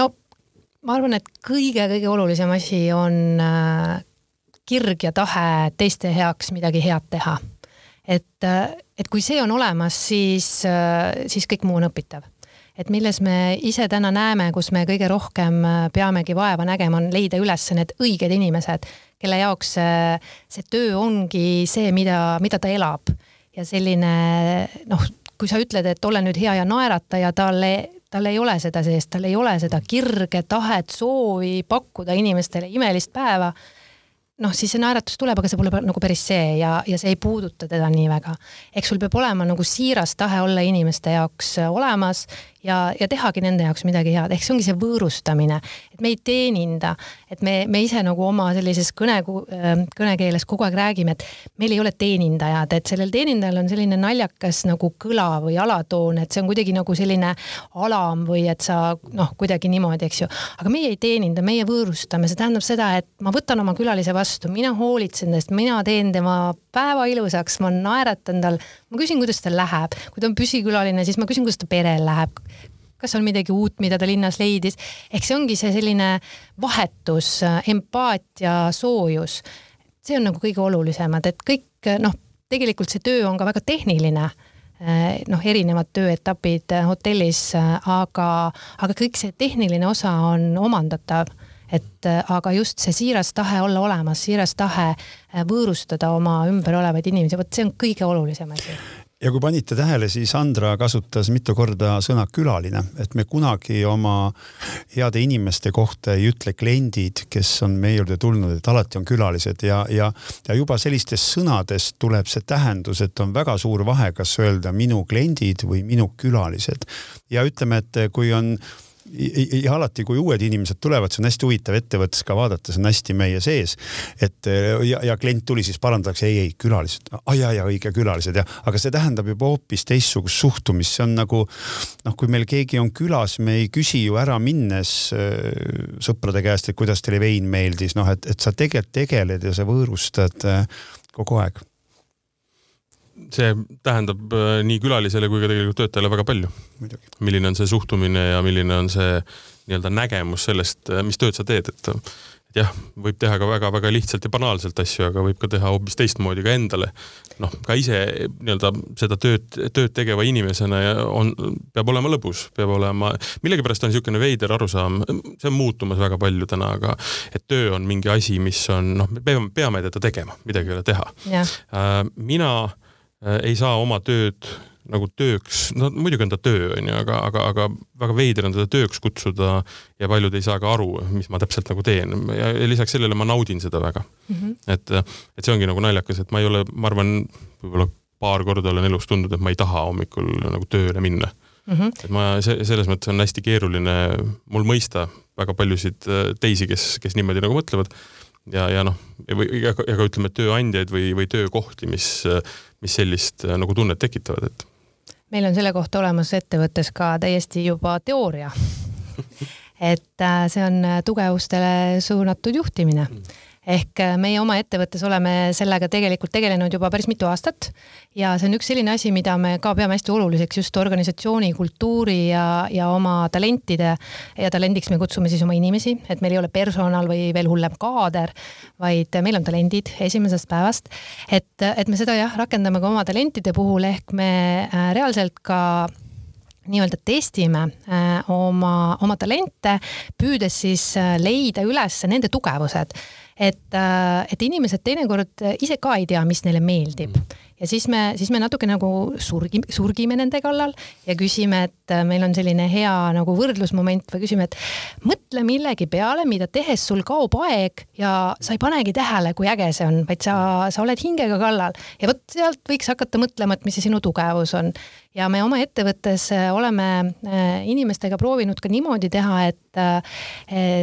no ma arvan, et kõige-kõige olulisem asi on kirg ja tahe teiste heaks midagi head teha. et, et kui see on olemas, siis, siis kõik muu on õpitav et milles me ise täna näeme, kus me kõige rohkem äh, peamegi vaeva nägema, on leida üles need õiged inimesed, kelle jaoks see, see töö ongi see, mida, mida ta elab. ja selline noh, kui sa ütled, et ole nüüd hea ja naerata ja talle tal ei ole seda sees, tal ei ole seda kirge, tahet, soovi pakkuda inimestele imelist päeva noh, siis see naeratus tuleb, aga see pole nagu päris see ja, ja see ei puuduta teda nii väga. eks sul peab olema nagu siiras tahe olla inimeste jaoks äh, olemas ja, ja tehagi nende jaoks midagi head, ehk see ongi see võõrustamine, et me ei teeninda, et me, me ise nagu oma sellises kõne, ähm, kõnekeeles kogu aeg räägime, et meil ei ole teenindajad, et sellel teenindajal on selline naljakas nagu kõla või alatoon, et see on kuidagi nagu selline alam või et sa noh, kuidagi niimoodi, eks ju. aga meie ei teeninda, meie võõrustame, see tähendab seda, et ma võtan oma külalise vastu, mina hoolitsen tast, mina teen tema päeva ilusaks, ma naeratan tal, ma küsin, kuidas tal läheb, kui ta on püsikülaline, siis ma küsin, kuidas ta perel läheb. Kas on midagi uut, mida ta linnas leidis, ehk see ongi see selline vahetus, empaatia, soojus. see on nagu kõige olulisemad, et kõik noh, tegelikult see töö on ka väga tehniline. Noh, erinevad tööetapid hotellis, aga, aga kõik see tehniline osa on omandatav. Et aga just see siiras tahe olla olemas, siiras tahe võõrustada oma ümber olevaid inimesi, vot see on kõige olulisem asi. Ja kui panite tähele, siis Andra kasutas mitu korda sõna külaline, et me kunagi oma heade inimeste kohta ei ütle kliendid, kes on meie juurde tulnud, et alati on külalised. Ja, ja, ja juba sellistest sõnadest tuleb see tähendus, et on väga suur vahe, kas öelda minu kliendid või minu külalised. ja ütleme, et kui on ja alati, kui uued inimesed tulevad, see on hästi huvitav ettevõttes ka vaadata, see on hästi meie sees. et ja, ja klient tuli, siis parandatakse, ei, ei külalised, ja, ja õige külalised ja, aga see tähendab juba hoopis teistsugust suhtumist, see on nagu noh, kui meil keegi on külas, me ei küsi ju ära minnes äh, sõprade käest, et kuidas teile vein meeldis, noh, et, et sa tegelikult tegeled ja sa võõrustad äh, kogu aeg see tähendab äh, nii külalisele kui ka tegelikult töötajale väga palju. milline on see suhtumine ja milline on see nii-öelda nägemus sellest, äh, mis tööd sa teed, et et jah, võib teha ka väga-väga lihtsalt ja banaalselt asju, aga võib ka teha hoopis teistmoodi ka endale. noh, ka ise nii-öelda seda tööd, tööd tegeva inimesena ja on, peab olema lõbus, peab olema, millegipärast on niisugune veider arusaam, see on muutumas väga palju täna, aga et töö on mingi asi, mis on noh, me peame, peame teda tegema, midagi ei ole teha. Äh, mina äh, ei saa oma tööd nagu tööks, no muidugi on ta töö, onju, aga, aga, aga väga veider on teda tööks kutsuda ja paljud ei saa ka aru, mis ma täpselt nagu teen ja, lisaks sellele ma naudin seda väga mm. -hmm. et, et see ongi nagu naljakas, et ma ei ole, ma arvan, võib-olla paar korda olen elus tundnud, et ma ei taha hommikul nagu tööle minna mm. -hmm. et ma see, selles mõttes on hästi keeruline mul mõista väga paljusid äh, teisi, kes, kes niimoodi nagu mõtlevad ja, ja noh, ja ka, ja ka ütleme, tööandjaid või, või töökohti, mis, mis sellist äh, nagu tunnet tekitavad, et meil on selle kohta olemas ettevõttes ka täiesti juba teooria. <laughs> Et äh, see on tugevustele suunatud juhtimine. Mm ehk äh, meie oma ettevõttes oleme sellega tegelikult tegelenud juba päris mitu aastat ja see on üks selline asi, mida me ka peame hästi oluliseks just organisatsiooni kultuuri ja, ja oma talentide ja talendiks me kutsume siis oma inimesi, et meil ei ole personal või veel hullem kaader, vaid meil on talendid esimesest päevast. et, et me seda jah, rakendame ka oma talentide puhul ehk me äh, reaalselt ka nii-öelda testime äh, oma, oma talente, püüdes siis leida üles nende tugevused et, äh, et inimesed teinekord ise ka ei tea, mis neile meeldib. Ja siis me, siis me natuke nagu surgi, surgime nende kallal ja küsime, et äh, meil on selline hea nagu võrdlusmoment või küsime, et mõtle millegi peale, mida tehes sul kaob aeg ja sa ei panegi tähele, kui äge see on, vaid sa, sa oled hingega kallal. Ja vot sealt võiks hakata mõtlema, et mis see sinu tugevus on. Ja me oma ettevõttes äh, oleme äh, inimestega proovinud ka niimoodi teha, et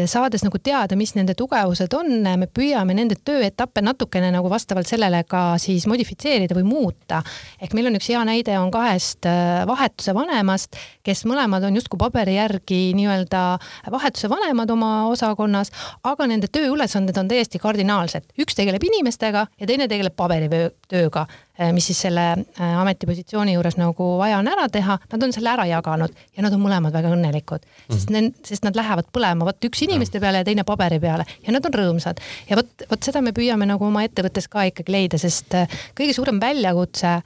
saades nagu teada, mis nende tugevused on, me püüame nende tööetappe natukene nagu vastavalt sellele ka siis modifitseerida või muuta. ehk meil on üks hea näide on kahest äh, vahetuse vanemast, kes mõlemad on justkui paberi järgi nii-öelda vahetuse vanemad oma osakonnas, aga nende tööülesanded on täiesti kardinaalsed. üks tegeleb inimestega ja teine tegeleb paberitööga äh, mis siis selle äh, ametipositsiooni juures nagu vaja on ära teha, nad on selle ära jaganud ja nad on mõlemad väga õnnelikud mm, -hmm. sest need, sest nad lähevad põlema, vot üks inimeste peale ja teine paberi peale ja nad on rõõmsad. ja vot, vot seda me püüame nagu oma ettevõttes ka ikkagi leida, sest kõige suurem välja väljakutse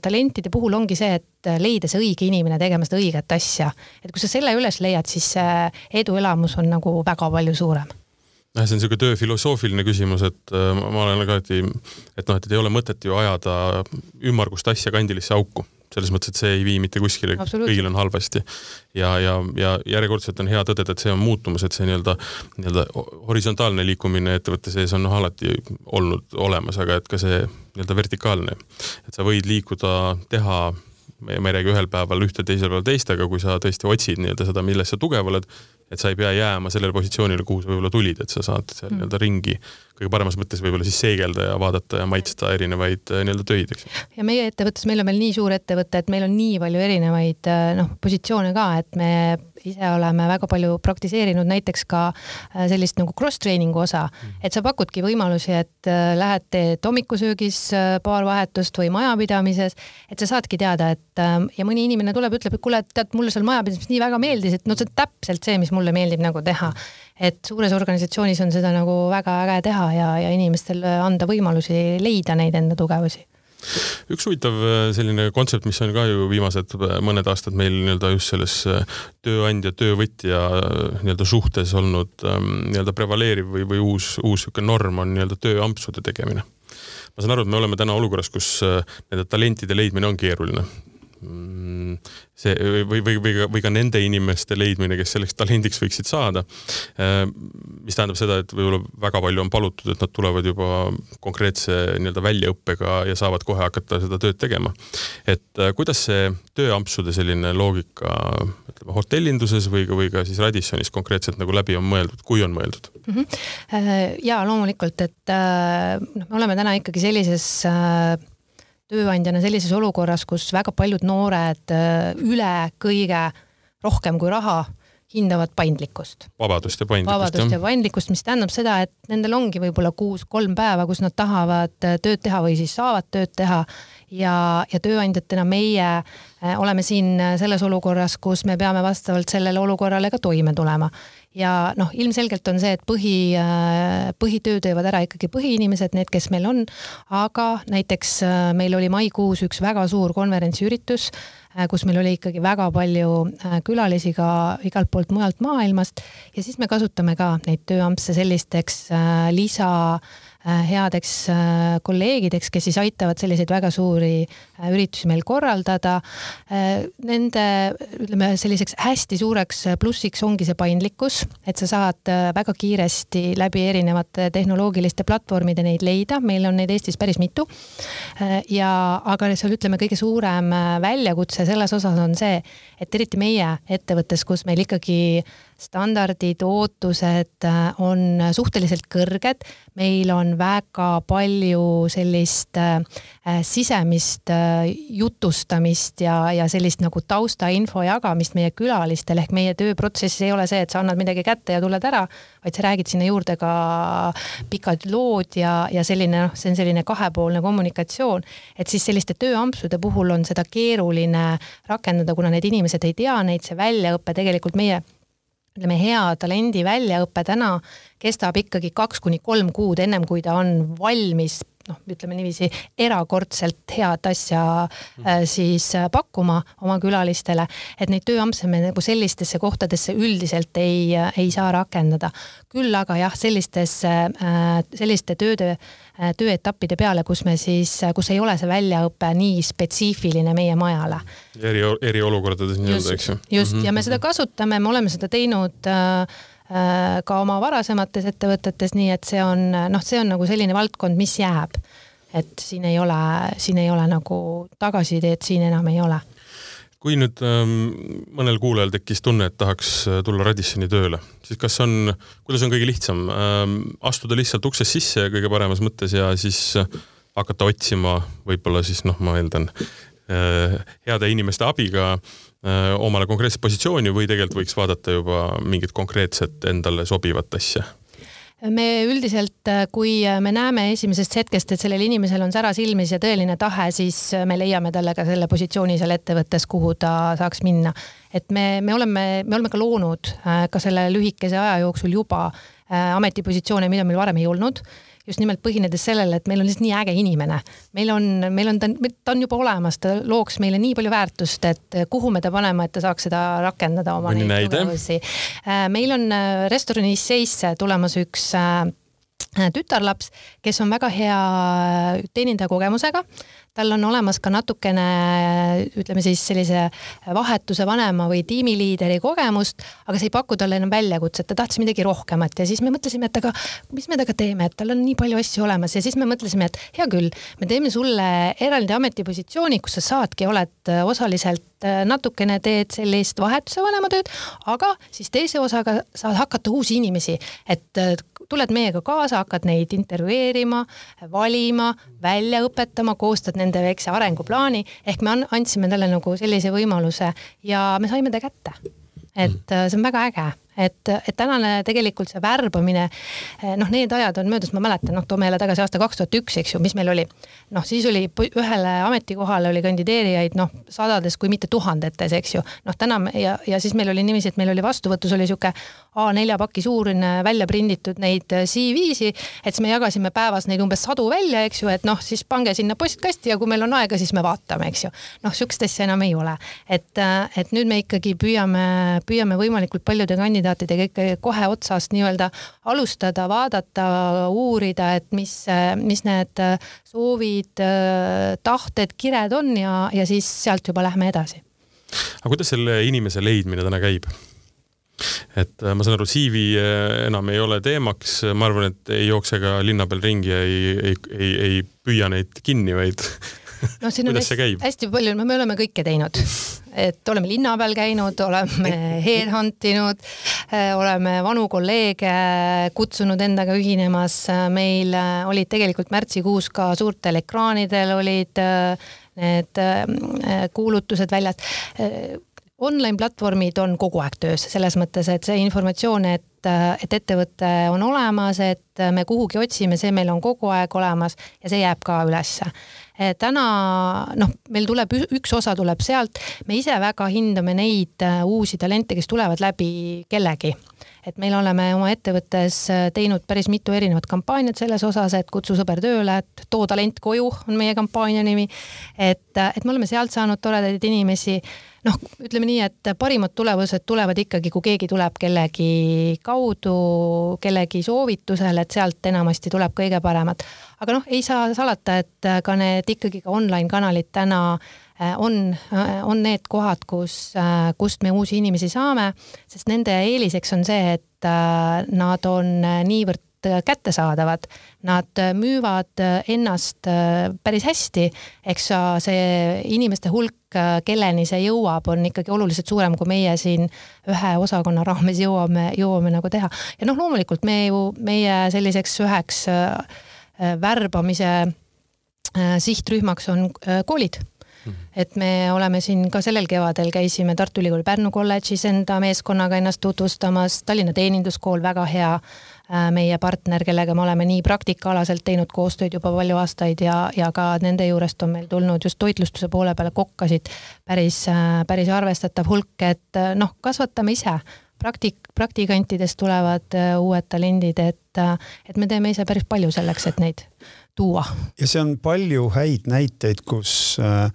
talentide puhul ongi see, et leida see õige inimene tegema seda õiget asja. et kui sa selle üles leiad, siis see eduelamus on nagu väga palju suurem jah, see on niisugune töö filosoofiline küsimus, et äh, ma olen alati, et noh, et ei ole mõtet ju ajada ümmargust asja kandilisse auku. Selles mõttes, et see ei vii mitte kuskile, kõigil on halvasti. ja, ja, ja järjekordselt on hea tõdeda, et see on muutumas, et see nii-öelda, nii-öelda horisontaalne liikumine ettevõtte sees on noh, alati olnud olemas, aga et ka see nii-öelda vertikaalne, et sa võid liikuda, teha ma ei räägi ühel päeval ühte, teisel päeval teist, aga kui sa tõesti otsid nii-öelda seda, milles sa tugev oled, et sa ei pea jääma sellele positsioonile, kuhu sa võib-olla tulid, et sa saad seal mm. nii-öelda ringi kõige paremas mõttes võib-olla siis seegelda ja vaadata ja maitsta erinevaid äh, nii-öelda töid, eks. ja meie ettevõttes, meil on veel nii suur ettevõte, et meil on nii palju erinevaid äh, noh, positsioone ka, et me ise oleme väga palju praktiseerinud näiteks ka äh, sellist nagu cross-training'u osa, mm. et sa pakudki võimalusi, et lähed, teed hommikusöögis paar vahetust või majapidamises, et sa saadki teada, et ja mõni inimene tuleb, ütleb, et kuule, tead, mulle seal majapidamises nii väga meeldis, et no see on täpselt see, mis mulle meeldib nagu teha et suures organisatsioonis on seda nagu väga äge teha ja, ja inimestel anda võimalusi leida neid enda tugevusi üks huvitav äh, selline kontsept, mis on ka ju viimased äh, mõned aastad meil nii-öelda just selles äh, tööandja, töövõtja nii-öelda suhtes olnud ähm, nii-öelda prevaleeriv või, või uus, uus niisugune norm on nii-öelda tööampsude tegemine. ma saan aru, et me oleme täna olukorras, kus nende talentide leidmine on keeruline see või, või, või või ka nende inimeste leidmine, kes selleks talendiks võiksid saada. Äh, mis tähendab seda, et võib-olla väga palju on palutud, et nad tulevad juba konkreetse nii-öelda väljaõppega ja saavad kohe hakata seda tööd tegema. et äh, kuidas see tööampsude selline loogika, ütleme hotellinduses või ka, või ka siis Radissonis konkreetselt nagu läbi on mõeldud, kui on mõeldud mm? -hmm. ja loomulikult, et noh, me oleme täna ikkagi sellises tööandjana sellises olukorras, kus väga paljud noored äh, üle kõige rohkem kui raha hindavad paindlikkust. vabadust ja paindlikkust. vabadust ja paindlikkust, mis tähendab seda, et nendel ongi võib-olla kuus-kolm päeva, kus nad tahavad äh, tööd teha või siis saavad tööd teha ja, ja tööandjatena meie äh, oleme siin selles olukorras, kus me peame vastavalt sellele olukorrale ka toime tulema. Ja noh, ilmselgelt on see, et põhi, põhitöö teevad ära ikkagi põhiinimesed, need, kes meil on, aga näiteks meil oli maikuus üks väga suur konverentsiüritus, kus meil oli ikkagi väga palju külalisi ka igalt poolt mujalt maailmast. Ja siis me kasutame ka neid tööampse sellisteks lisa äh, Äh, headeks äh, kolleegideks, kes siis aitavad selliseid väga suuri äh, üritusi meil korraldada. Nende ütleme selliseks hästi suureks plussiks ongi see paindlikkus, et sa saad väga kiiresti läbi erinevate tehnoloogiliste platvormide neid leida, meil on neid Eestis päris mitu. ja, aga seal ütleme, kõige suurem väljakutse selles osas on see, et eriti meie ettevõttes, kus meil ikkagi standardid, ootused on suhteliselt kõrged, meil on väga palju sellist äh, sisemist äh, jutustamist ja, ja sellist nagu taustainfo jagamist meie külalistele ehk meie tööprotsessis ei ole see, et sa annad midagi kätte ja tuled ära, vaid sa räägid sinna juurde ka pikad lood ja, ja selline noh, see on selline kahepoolne kommunikatsioon. et siis selliste tööampsude puhul on seda keeruline rakendada, kuna need inimesed ei tea neid, see väljaõpe tegelikult meie ütleme, hea talendi väljaõpe täna kestab ikkagi kaks kuni kolm kuud, ennem kui ta on valmis noh, ütleme niiviisi erakordselt head asja äh, siis äh, pakkuma oma külalistele, et neid tööampse me nagu sellistesse kohtadesse üldiselt ei, äh, ei saa rakendada. küll aga jah, sellistesse äh,, selliste tööde äh,, tööetappide peale, kus me siis, kus ei ole see väljaõpe nii spetsiifiline meie majale. eri, eriolukordades nii-öelda, eks ju. just mm, -hmm. ja me seda kasutame, me oleme seda teinud äh, Äh, ka oma varasemates ettevõtetes, nii et see on noh, see on nagu selline valdkond, mis jääb. et siin ei ole, siin ei ole nagu tagasiteed siin enam ei ole kui nüüd ähm, mõnel kuulajal tekkis tunne, et tahaks äh, tulla Radissoni tööle, siis kas on, kuidas on kõige lihtsam ähm, astuda lihtsalt uksest sisse kõige paremas mõttes ja siis äh, hakata otsima võib-olla siis noh, ma eeldan äh, heade inimeste abiga äh, Äh, omale konkreetset positsiooni või tegelikult võiks vaadata juba mingit konkreetset endale sobivat asja? me üldiselt, äh, kui me näeme esimesest hetkest, et sellel inimesel on sära silmis ja tõeline tahe, siis me leiame talle ka selle positsiooni seal ettevõttes, kuhu ta saaks minna. et me, me oleme, me oleme ka loonud äh, ka selle lühikese aja jooksul juba ametipositsioone, mida meil varem ei olnud just nimelt põhinedes sellele, et meil on lihtsalt nii äge inimene. meil on, meil on ta, ta on juba olemas, ta looks meile nii palju väärtust, et kuhu me ta paneme, et ta saaks seda rakendada oma neid tugevusi. Äh, meil on äh, restoranis seisse tulemas üks äh, tütarlaps, kes on väga hea teenindaja kogemusega. Tal on olemas ka natukene ütleme siis sellise vahetuse vanema või tiimiliideri kogemust, aga see ei paku talle enam väljakutset, ta tahtis midagi rohkemat ja siis me mõtlesime, et aga mis me temaga teeme, et tal on nii palju asju olemas. Ja siis me mõtlesime, et hea küll, me teeme sulle eraldi ametipositsiooni, kus sa saadki, oled osaliselt natukene teed sellist vahetuse vanema tööd, aga siis teise osaga saad hakata uusi inimesi, et tuled meiega kaasa, hakkad neid intervjueerima, valima, välja õpetama, koostad nende väikse arenguplaani, ehk me andsime talle nagu sellise võimaluse ja me saime ta kätte. et äh, see on väga äge et, et tänane tegelikult see värbamine, eh, noh, need ajad on möödas, ma mäletan, noh, toome jälle tagasi aasta kaks tuhat üks, eks ju, mis meil oli. noh, siis oli ühele ametikohale oli kandideerijaid noh, sadades, kui mitte tuhandetes, eks ju. noh, täna me, ja, ja siis meil oli niiviisi, et meil oli vastuvõtus oli sihuke A4 paki suurune välja prinditud neid eh, CV-si, et siis me jagasime päevas neid umbes sadu välja, eks ju, et noh, siis pange sinna postkasti ja kui meil on aega, siis me vaatame, eks ju. noh, sihukest asja enam ei ole, et, eh, et nüüd me ikkagi püüame, püüame võimalikult paljude kandidaatidega kandidaatidega ikka kohe otsast nii-öelda alustada, vaadata, uurida, et mis, mis need soovid, tahted, kired on ja, ja siis sealt juba lähme edasi. aga kuidas selle inimese leidmine täna käib? et äh, ma saan aru, CV äh, enam ei ole teemaks, ma arvan, et ei jookse ka linna peal ringi ja ei, ei, ei, ei püüa neid kinni, vaid <laughs> <laughs> noh, siin on hästi, hästi palju, no me oleme kõike teinud, et oleme linna peal käinud, oleme <laughs> headhunt inud, eh, oleme vanu kolleege kutsunud endaga ühinemas, meil eh, olid tegelikult märtsikuus ka suurtel ekraanidel olid eh, need kuulutused väljas. Online platvormid on kogu aeg töös, selles mõttes, et see informatsioon, et, et ettevõte on olemas, et me kuhugi otsime, see meil on kogu aeg olemas ja see jääb ka ülesse. Eh, täna noh, meil tuleb üks osa tuleb sealt, me ise väga hindame neid äh, uusi talente, kes tulevad läbi kellegi et meil oleme oma ettevõttes teinud päris mitu erinevat kampaaniat selles osas, et kutsu sõber tööle, et too talent koju on meie kampaania nimi. et, et me oleme sealt saanud toredaid inimesi noh, ütleme nii, et parimad tulemused tulevad ikkagi, kui keegi tuleb kellegi kaudu, kellegi soovitusel, et sealt enamasti tuleb kõige paremat. aga noh, ei saa salata, et ka need ikkagi ka online kanalid täna äh, on, äh, on need kohad, kus, äh, kust me uusi inimesi saame, sest nende eeliseks on see, et nad on niivõrd Äh, kättesaadavad. Nad äh, müüvad äh, ennast päris hästi, eks see inimeste hulk, kelleni see jõuab, on ikkagi oluliselt suurem, kui meie siin ühe osakonna raames jõuame, jõuame nagu teha. ja noh, loomulikult me ju, meie selliseks üheks värbamise sihtrühmaks on koolid et me oleme siin ka sellel kevadel käisime Tartu Ülikooli Pärnu kolledžis enda meeskonnaga ennast tutvustamas, Tallinna Teeninduskool, väga hea äh, meie partner, kellega me oleme nii praktikaalaselt teinud koostööd juba palju aastaid ja, ja ka nende juurest on meil tulnud just toitlustuse poole peale kokkasid päris, äh, päris arvestatav hulk, et äh, noh, kasvatame ise. Praktik-, praktikantidest tulevad uued talendid, et, et me teeme ise päris palju selleks, et neid tuua. ja see on palju häid näiteid, kus äh,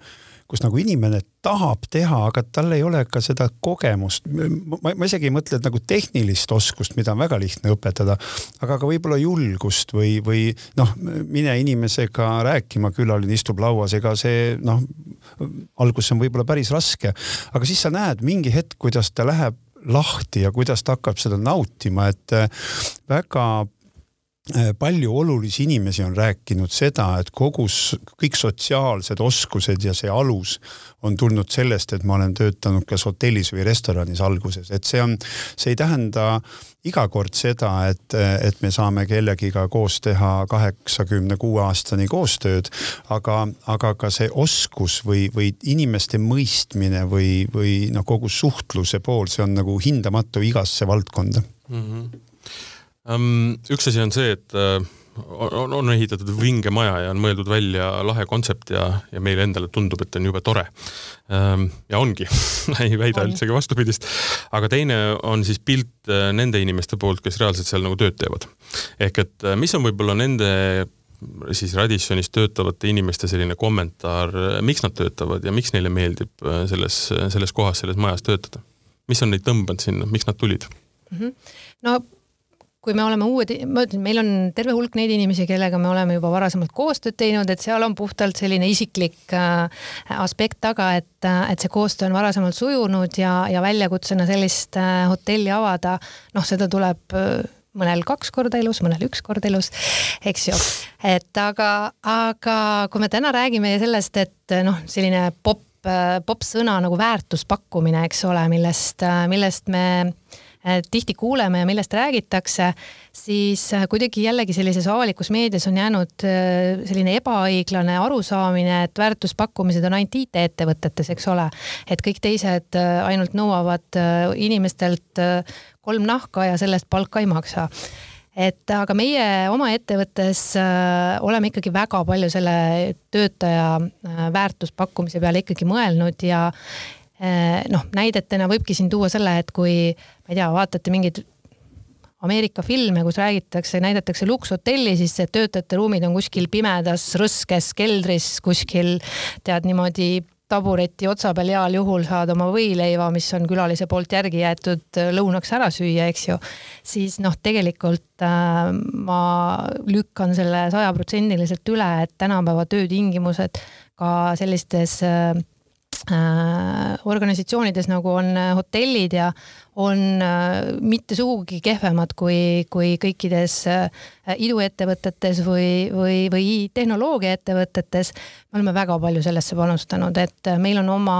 kus nagu inimene tahab teha, aga tal ei ole ka seda kogemust. ma, ma isegi ei mõtle nagu tehnilist oskust, mida on väga lihtne õpetada, aga ka võib-olla julgust või, või noh, mine inimesega rääkima, külaline istub lauas, ega see noh, alguses on võib-olla päris raske, aga siis sa näed mingi hetk, kuidas ta läheb lahti ja kuidas ta hakkab seda nautima, et väga Äh, palju olulisi inimesi on rääkinud seda, et kogu, kõik sotsiaalsed oskused ja see alus on tulnud sellest, et ma olen töötanud kas hotellis või restoranis alguses, et see on, see ei tähenda iga kord seda, et, et me saame kellegiga koos teha kaheksakümne kuue aastani koostööd, aga, aga ka see oskus või, või inimeste mõistmine või, või noh, kogu suhtluse pool, see on nagu hindamatu igasse valdkonda mm. -hmm üks asi on see, et äh, on, on ehitatud vinge maja ja on mõeldud välja lahe kontsept ja, ja meile endale tundub, et on jube tore. ja ongi <laughs> ei väida on. üldsegi vastupidist. aga teine on siis pilt äh, nende inimeste poolt, kes reaalselt seal nagu tööd teevad. ehk et äh, mis on võib-olla nende siis Radissonis töötavate inimeste selline kommentaar, miks nad töötavad ja miks neile meeldib selles, selles kohas, selles majas töötada? mis on neid tõmbanud sinna, miks nad tulid mm? -hmm. no kui me oleme uued, ma ütlen, meil on terve hulk neid inimesi, kellega me oleme juba varasemalt koostööd teinud, et seal on puhtalt selline isiklik äh, aspekt taga, et, äh, et see koostöö on varasemalt sujunud ja, ja väljakutsena sellist äh, hotelli avada, noh, seda tuleb mõnel kaks korda elus, mõnel üks kord elus, eks ju. et aga, aga kui me täna räägime sellest, et noh, selline popp, popp-sõna nagu väärtuspakkumine, eks ole, millest, millest me äh, tihti kuuleme ja millest räägitakse, siis äh, kuidagi jällegi sellises avalikus meedias on jäänud äh, selline ebaõiglane arusaamine, et väärtuspakkumised on ainult IT-ettevõtetes, eks ole. et kõik teised ainult nõuavad inimestelt kolm nahka ja sellest palka ei maksa et aga meie oma ettevõttes äh, oleme ikkagi väga palju selle töötaja äh, väärtuspakkumise peale ikkagi mõelnud ja Äh, noh, näidetena võibki siin tuua selle, et kui ma ei tea, vaatate mingeid Ameerika filme, kus räägitakse, näidatakse lukshotelli, siis töötajate ruumid on kuskil pimedas rõskes keldris kuskil tead niimoodi tabureti otsa peal heal juhul saad oma võileiva, mis on külalise poolt järgi jäetud lõunaks ära süüa, eks ju. siis noh, tegelikult äh, ma lükkan selle sajaprotsendiliselt üle, et tänapäeva töötingimused ka sellistes Äh, organisatsioonides nagu on äh, hotellid ja on äh, mitte sugugi kehvemad kui, kui kõikides iduettevõtetes või, või, või tehnoloogiaettevõtetes. me oleme väga palju sellesse panustanud, et meil on oma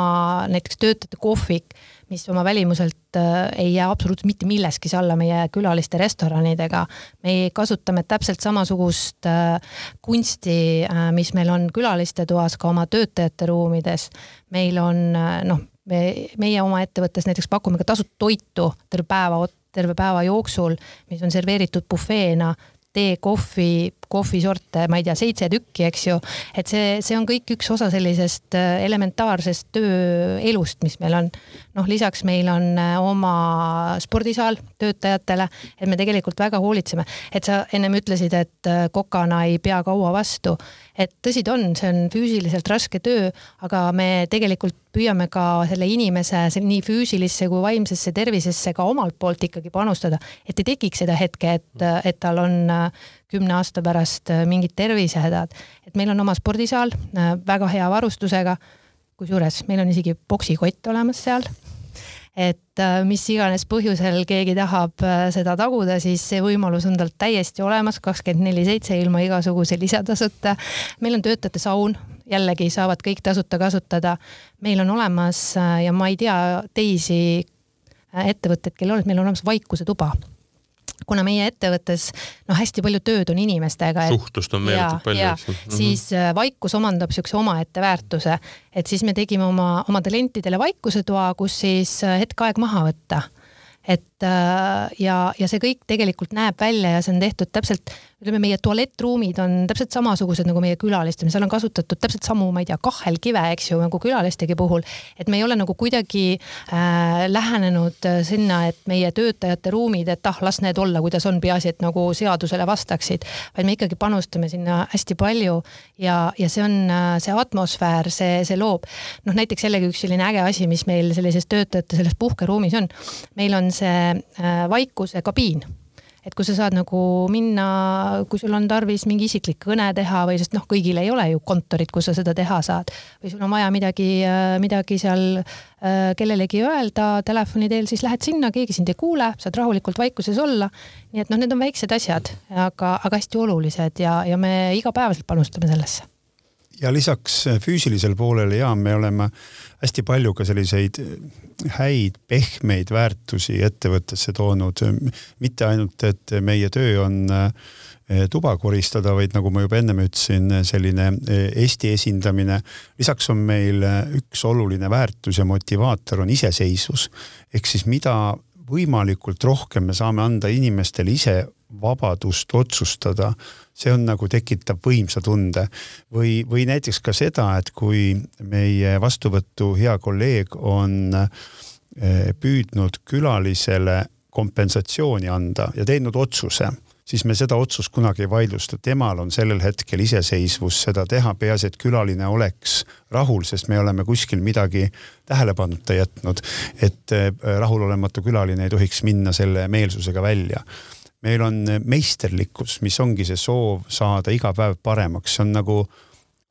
näiteks töötajate kohvik mis oma välimuselt äh, ei jää absoluutselt mitte milleski alla meie külaliste restoranidega. me kasutame täpselt samasugust äh, kunsti, äh, mis meil on külaliste toas, ka oma töötajate ruumides. meil on noh, me, meie oma ettevõttes näiteks pakume ka tasuta toitu terve päeva, terve päeva jooksul, mis on serveeritud bufeena tee, kohvi, kohvisorte, ma ei tea, seitse tükki, eks ju. et see, see on kõik üks osa sellisest äh, elementaarsest tööelust, mis meil on. noh, lisaks meil on äh, oma spordisaal töötajatele, et me tegelikult väga hoolitseme, et sa ennem ütlesid, et äh, kokana ei pea kaua vastu et tõsi ta on, see on füüsiliselt raske töö, aga me tegelikult püüame ka selle inimese nii füüsilisse kui vaimsesse tervisesse ka omalt poolt ikkagi panustada, et ei tekiks seda hetke, et, et tal on äh, kümne aasta pärast äh, mingid tervisehädad. et meil on oma spordisaal äh, väga hea varustusega, kusjuures meil on isegi poksikott olemas seal et äh, mis iganes põhjusel keegi tahab äh, seda taguda, siis see võimalus on tal täiesti olemas, kakskümmend neli seitse ilma igasuguse lisatasuta. meil on töötajate saun, jällegi saavad kõik tasuta kasutada. meil on olemas äh, ja ma ei tea teisi ettevõtteid, kellel on, meil on olemas vaikusetuba kuna meie ettevõttes noh, hästi palju tööd on inimestega. suhtlust on meeletult palju, eks ju. Mhm. siis äh, vaikus omandab siukse omaette väärtuse, et siis me tegime oma, oma talentidele vaikusetoa, kus siis äh, hetk aeg maha võtta et äh, ja, ja see kõik tegelikult näeb välja ja see on tehtud täpselt, ütleme, meie tualettruumid on täpselt samasugused nagu meie külalistel, seal on kasutatud täpselt samu, ma ei tea, kahelkive, eks ju, nagu külalistegi puhul. et me ei ole nagu kuidagi äh, lähenenud sinna, et meie töötajate ruumid, et ah, las need olla, kuidas on, peaasi, et nagu seadusele vastaksid, vaid me ikkagi panustame sinna hästi palju ja, ja see on äh, see atmosfäär, see, see loob. noh, näiteks jällegi üks selline äge asi, mis meil sellises töötajate selles puhkeruumis on. meil on see äh, vaikuse kabiin. Et kui sa saad nagu minna, kui sul on tarvis mingi isiklik kõne teha või sest noh, kõigil ei ole ju kontorit, kus sa seda teha saad. Või sul on vaja midagi, äh, midagi seal äh, kellelegi öelda telefoni teel, siis lähed sinna, keegi sind ei kuule, saad rahulikult vaikuses olla. nii et noh, need on väiksed asjad, aga, aga hästi olulised ja, ja me igapäevaselt panustame sellesse ja lisaks füüsilisel poolel ja me oleme hästi palju ka selliseid häid pehmeid väärtusi ettevõttesse toonud. mitte ainult, et meie töö on eh, tuba koristada, vaid nagu ma juba ennem ütlesin, selline Eesti esindamine. lisaks on meil üks oluline väärtus ja motivaator on iseseisvus ehk siis mida võimalikult rohkem me saame anda inimestele ise vabadust otsustada, see on nagu tekitab võimsa tunde. Või, või näiteks ka seda, et kui meie vastuvõtu hea kolleeg on eh, püüdnud külalisele kompensatsiooni anda ja teinud otsuse, siis me seda otsust kunagi ei vaidlusta, temal on sellel hetkel iseseisvus seda teha, peaasi, et külaline oleks rahul, sest me oleme kuskil midagi tähelepanuta jätnud. et eh, rahulolematu külaline ei tohiks minna selle meelsusega välja meil on meisterlikkus, mis ongi see soov saada iga päev paremaks, see on nagu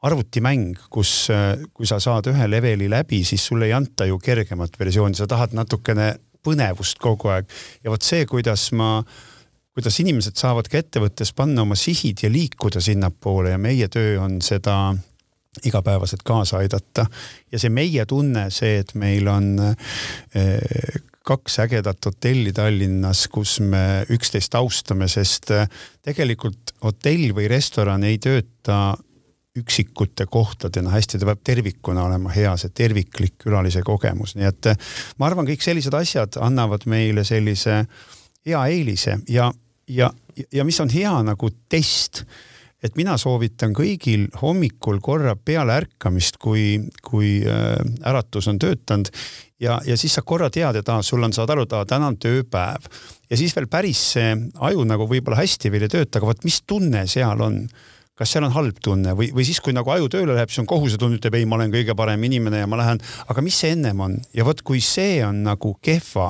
arvutimäng, kus, kui sa saad ühe leveli läbi, siis sulle ei anta ju kergemat versiooni, sa tahad natukene põnevust kogu aeg. Ja vot see, kuidas ma, kuidas inimesed saavad ka ettevõttes panna oma sihid ja liikuda sinnapoole ja meie töö on seda igapäevaselt kaasa aidata. Ja see meie tunne, see, et meil on eh, kaks ägedat hotelli Tallinnas, kus me üksteist austame, sest äh, tegelikult hotell või restoran ei tööta üksikute kohtadena. Hästi, ta peab tervikuna olema hea, see terviklik külalise kogemus, nii et äh, ma arvan, kõik sellised asjad annavad meile sellise hea eelise ja, ja, ja mis on hea nagu test et mina soovitan kõigil hommikul korra peale ärkamist, kui, kui äh, äratus on töötanud. Ja, ja siis sa korra tead, et aa, sul on, saad aru, et täna on tööpäev. Ja siis veel päris see aju nagu võib-olla hästi veel ei tööta, aga vot mis tunne seal on? Kas seal on halb tunne või, või siis, kui nagu aju tööle läheb, siis on kohusetunne, ütleb ei, ma olen kõige parem inimene ja ma lähen, aga mis see ennem on? Ja vot kui see on nagu kehva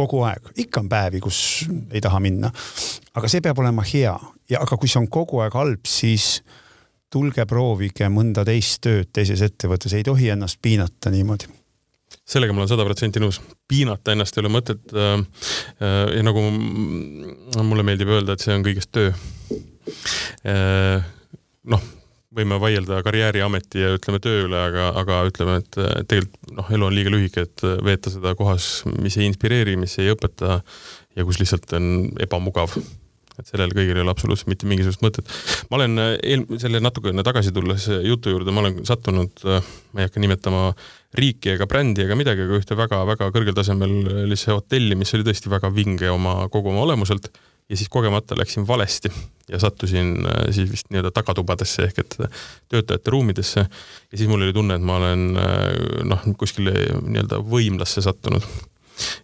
kogu aeg, ikka on päevi, kus ei taha minna, aga see peab olema hea. Ja aga kui see on kogu aeg halb, siis tulge proovige mõnda teist tööd teises ettevõttes, ei tohi ennast piinata niimoodi. Sellega ma olen sada protsenti nõus, piinata ennast ei ole mõtet. Äh,. Äh, ja nagu mulle meeldib öelda, et see on kõigest töö. Äh,. noh, võime vaielda karjääriameti ja ütleme töö üle, aga, aga ütleme, et tegelikult noh, elu on liiga lühike, et veeta seda kohas, mis ei inspireeri, mis ei õpeta ja kus lihtsalt on ebamugav et sellel kõigil ei ole absoluutselt mitte mingisugust mõtet. ma olen eel-, selle natukene tagasi tulles jutu juurde, ma olen sattunud, ma ei hakka nimetama riiki ega brändi ega midagi, aga ühte väga-väga kõrgel tasemel sellise hotelli, mis oli tõesti väga vinge oma, kogu oma olemuselt ja siis kogemata läksin valesti ja sattusin äh, siis vist nii-öelda tagatubadesse ehk et töötajate ruumidesse ja siis mul oli tunne, et ma olen äh, noh, kuskile nii-öelda võimlasse sattunud.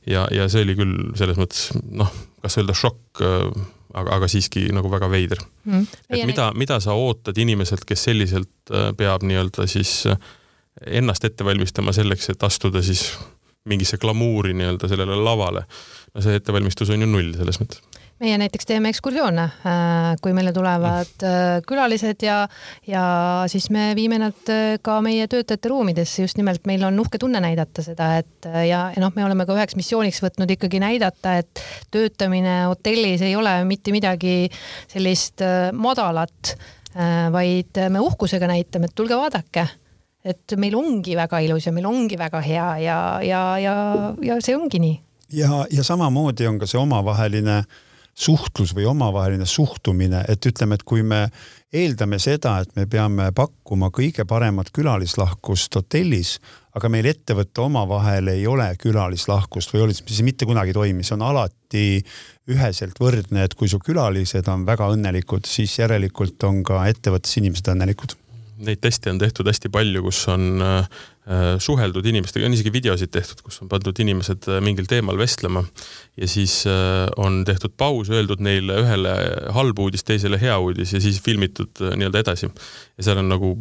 ja, ja see oli küll selles mõttes noh, kas öelda šokk, äh, aga, aga siiski nagu väga veider mm.. et mida, mida sa ootad inimeselt, kes selliselt peab nii-öelda siis ennast ette valmistama selleks, et astuda siis mingisse glamuuri nii-öelda sellele lavale. no see ettevalmistus on ju null selles mõttes meie näiteks teeme ekskursioone, äh, kui meile tulevad äh, külalised ja, ja siis me viime nad äh, ka meie töötajate ruumidesse, just nimelt meil on uhke tunne näidata seda, et ja, ja noh, me oleme ka üheks missiooniks võtnud ikkagi näidata, et töötamine hotellis ei ole mitte midagi sellist madalat, vaid me uhkusega näitame, et tulge vaadake et meil ongi väga ilus ja meil ongi väga hea ja, ja, ja, ja see ongi nii. ja, ja samamoodi on ka see omavaheline äh, suhtlus või omavaheline suhtumine, et ütleme, et kui me eeldame seda, et me peame pakkuma kõige paremat külalislahkust hotellis, aga meil ettevõtte omavahel ei ole külalislahkust või oli, see mitte kunagi ei toimi, see on alati üheselt võrdne, et kui su külalised on väga õnnelikud, siis järelikult on ka ettevõttes inimesed õnnelikud neid teste on tehtud hästi palju, kus on äh, suheldud inimestega, on isegi videosid tehtud, kus on pandud inimesed äh, mingil teemal vestlema ja siis äh, on tehtud paus, öeldud neile ühele halb uudis, teisele hea uudis ja siis filmitud nii-öelda edasi. ja seal on nagu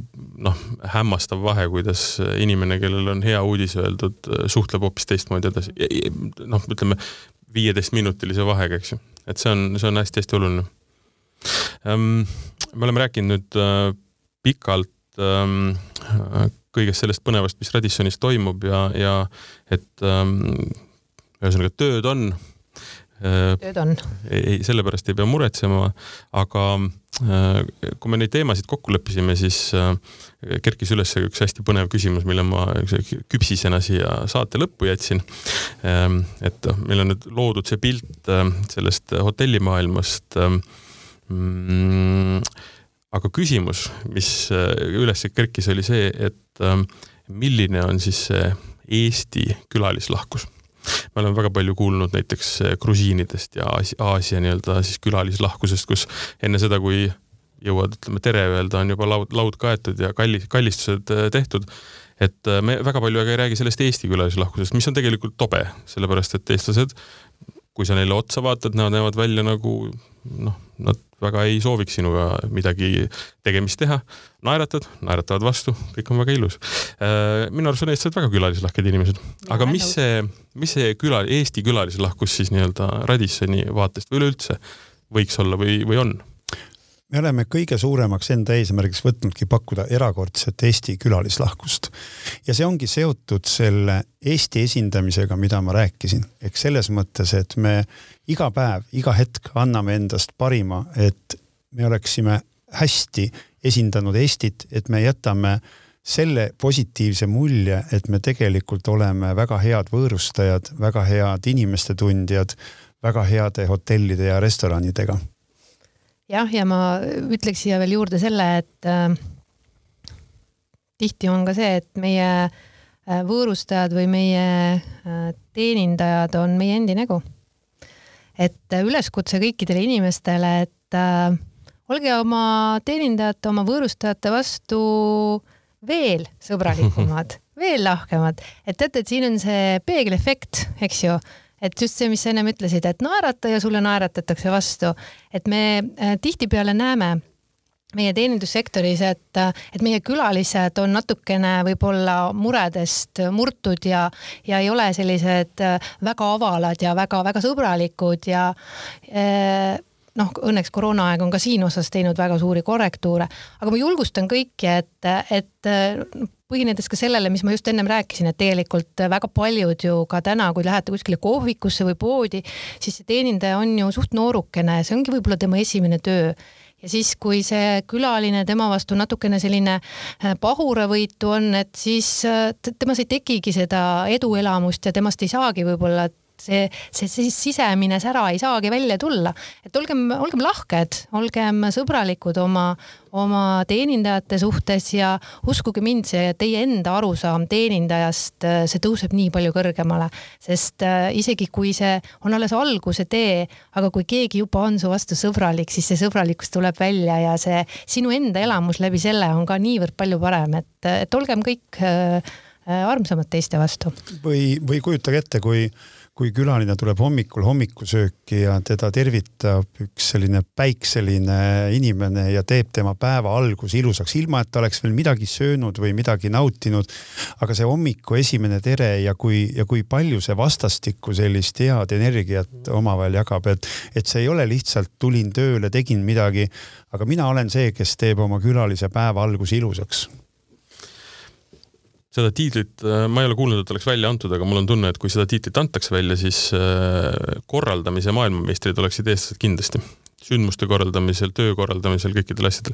noh, hämmastav vahe, kuidas inimene, kellel on hea uudis öeldud, suhtleb hoopis teistmoodi edasi. noh, ütleme viieteistminutilise vahega, eks ju, et see on, see on hästi-hästi oluline. Ehm, me oleme rääkinud nüüd pikalt ähm, kõigest sellest põnevast, mis Radissonis toimub ja, ja et ähm, ühesõnaga tööd on äh,. tööd on. ei, sellepärast ei pea muretsema, aga äh, kui me neid teemasid kokku leppisime, siis äh, kerkis üles üks hästi põnev küsimus, mille ma küpsisena siia saate lõppu jätsin ähm,. et meil on nüüd loodud see pilt äh, sellest hotellimaailmast mm, aga küsimus, mis äh, üles kerkis, oli see, et ähm, milline on siis see Eesti külalislahkus? me oleme väga palju kuulnud näiteks äh, grusiinidest ja Aasia nii-öelda siis külalislahkusest, kus enne seda, kui jõuad, ütleme tere öelda, on juba laud, laud kaetud ja kalli, kallistused äh, tehtud. et me väga palju aga ei räägi sellest Eesti külalislahkusest, mis on tegelikult tobe, sellepärast et eestlased, kui sa neile otsa vaatad, nad näevad välja nagu noh, nad väga ei sooviks sinuga midagi tegemist teha. naeratad, naeratavad vastu, kõik on väga ilus. Äh, minu arust on eestlased väga külalislahked inimesed, aga mis see, mis see küla, Eesti külalislahkus siis nii-öelda Radissoni vaatest või üleüldse võiks olla või, või on? Me oleme kõige suuremaks enda eesmärgiks võtnudki pakkuda erakordset Eesti külalislahkust. ja see ongi seotud selle Eesti esindamisega, mida ma rääkisin, ehk selles mõttes, et me iga päev, iga hetk anname endast parima, et me oleksime hästi esindanud Eestit, et me jätame selle positiivse mulje, et me tegelikult oleme väga head võõrustajad, väga head inimeste tundjad, väga heade hotellide ja restoranidega jah, ja ma ütleks siia veel juurde selle, et äh, tihti on ka see, et meie äh, võõrustajad või meie äh, teenindajad on meie endi nägu. et äh, üleskutse kõikidele inimestele, et äh, olge oma teenindajate, oma võõrustajate vastu veel sõbralikumad <laughs> veel lahkemad, et teate, et siin on see peegelefekt, eks ju et just see, mis sa ennem ütlesid, et naerata ja sulle naeratatakse vastu, et me äh, tihtipeale näeme meie teenindussektoris, et, et meie külalised on natukene võib-olla muredest murtud ja, ja ei ole sellised äh, väga avalad ja väga-väga sõbralikud ja äh, noh, õnneks koroonaaeg on ka siin osas teinud väga suuri korrektuure, aga ma julgustan kõiki, et, et põhinedes ka sellele, mis ma just ennem rääkisin, et tegelikult väga paljud ju ka täna, kui lähete kuskile kohvikusse või poodi, siis see teenindaja on ju suht noorukene, see ongi võib-olla tema esimene töö. Ja siis, kui see külaline tema vastu natukene selline äh, pahuravõitu on, et siis äh, temas ei tekigi seda eduelamust ja temast ei saagi võib-olla see, see siis sisemine sära ei saagi välja tulla. et olgem, olgem lahked, olgem sõbralikud oma, oma teenindajate suhtes ja uskuge mind, see teie enda arusaam teenindajast, see tõuseb nii palju kõrgemale, sest äh, isegi kui see on alles alguse tee, aga kui keegi juba on su vastu sõbralik, siis see sõbralikkus tuleb välja ja see sinu enda elamus läbi selle on ka niivõrd palju parem, et, et olgem kõik äh, äh, armsamad teiste vastu. või, või kujutage ette, kui kui külaline tuleb hommikul hommikusööki ja teda tervitab üks selline päikseline inimene ja teeb tema päeva alguse ilusaks, ilma et ta oleks veel midagi söönud või midagi nautinud. aga see hommiku esimene tere ja kui, ja kui palju see vastastikku sellist head energiat omavahel jagab, et, et see ei ole lihtsalt tulin tööle, tegin midagi, aga mina olen see, kes teeb oma külalise päeva alguse ilusaks seda tiitlit äh, ma ei ole kuulnud, et oleks välja antud, aga mul on tunne, et kui seda tiitlit antakse välja, siis äh, korraldamise maailmameistrid oleksid eestlased kindlasti. sündmuste korraldamisel, töö korraldamisel, kõikidel asjadel.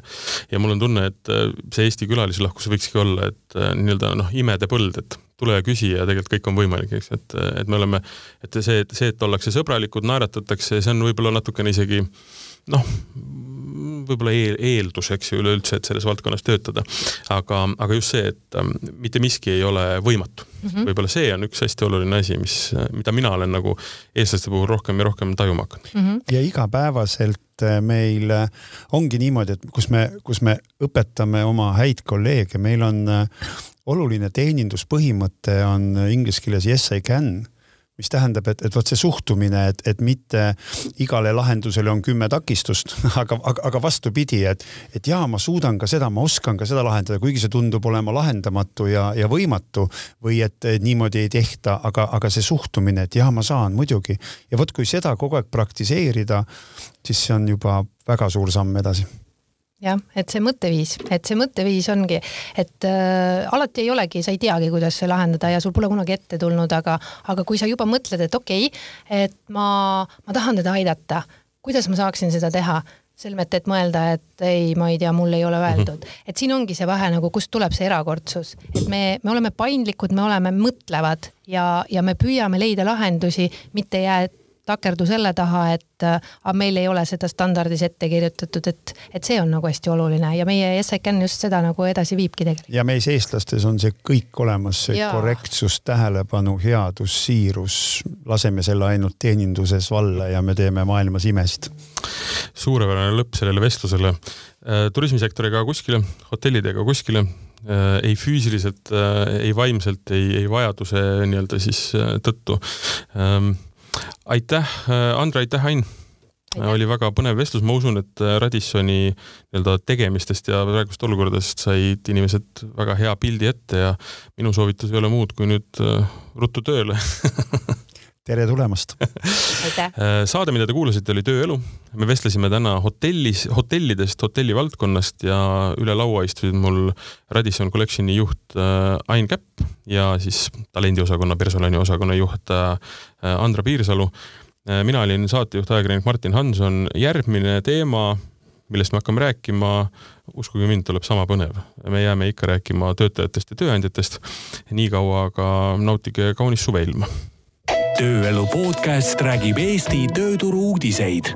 ja mul on tunne, et äh, see Eesti külalislahkus võikski olla, et nii-öelda noh, imede põld, et tule ja küsi ja tegelikult kõik on võimalik, eks, et, et me oleme, et see, see, et ollakse sõbralikud, naeratatakse, see on võib-olla natukene isegi noh, võib-olla eel, eeldus, eks ju, üleüldse, et selles valdkonnas töötada. aga, aga just see, et ähm, mitte miski ei ole võimatu mm -hmm.. võib-olla see on üks hästi oluline asi, mis, mida mina olen nagu eestlaste puhul rohkem ja rohkem tajuma hakanud mm. -hmm. ja igapäevaselt äh, meil äh, ongi niimoodi, et kus me, kus me õpetame oma häid kolleege, meil on äh, oluline teeninduspõhimõte on inglise keeles yes I can mis tähendab, et, et vot see suhtumine, et, et mitte igale lahendusele on kümme takistust, <laughs> aga, aga, aga vastupidi, et, et jaa, ma suudan ka seda, ma oskan ka seda lahendada, kuigi see tundub olema lahendamatu ja, ja võimatu või et niimoodi ei tehta, aga, aga see suhtumine, et jaa, ma saan muidugi. ja vot, kui seda kogu aeg praktiseerida, siis see on juba väga suur samm edasi jah, et see mõtteviis, et see mõtteviis ongi, et äh, alati ei olegi, sa ei teagi, kuidas see lahendada ja sul pole kunagi ette tulnud, aga, aga kui sa juba mõtled, et okei okay,, et ma, ma tahan teda aidata, kuidas ma saaksin seda teha? Selmet, et mõelda, et ei, ma ei tea, mul ei ole öeldud. Mm, -hmm. et siin ongi see vahe nagu, kust tuleb see erakordsus, et me, me oleme paindlikud, me oleme mõtlevad ja, ja me püüame leida lahendusi, mitte jää takerdu selle taha, et aga meil ei ole seda standardis ette kirjutatud, et, et see on nagu hästi oluline ja meie SECN just seda nagu edasi viibki tegelikult. ja meis, eestlastes on see kõik olemas, see ja. korrektsus, tähelepanu, headus, siirus, laseme selle ainult teeninduses valla ja me teeme maailmas imesid. suurepärane lõpp sellele vestlusele. Äh, turismisektoriga kuskile, hotellidega kuskile äh, ei füüsiliselt, äh, ei vaimselt, ei, ei vajaduse nii-öelda siis tõttu ähm, aitäh, äh, Andre, aitäh, Ain! oli väga põnev vestlus, ma usun, et äh, Radissoni nii-öelda tegemistest ja praegust olukorrast said inimesed väga hea pildi ette ja minu soovitus ei ole muud, kui nüüd äh, ruttu tööle <laughs> tere tulemast saade, mida te kuulasite, oli Tööelu. me vestlesime täna hotellis, hotellidest, hotellivaldkonnast ja üle laua istusid mul Radisson Collectioni juht Ain Käpp ja siis talendiosakonna, personaliosakonna juhataja Andra Piirsalu. mina olin saatejuht, ajakirjanik Martin Hanson. järgmine teema, millest me hakkame rääkima, uskuge mind, tuleb sama põnev. me jääme ikka rääkima töötajatest ja tööandjatest. niikaua aga nautige kaunist suveilma tööelu podcast räägib Eesti tööturu uudiseid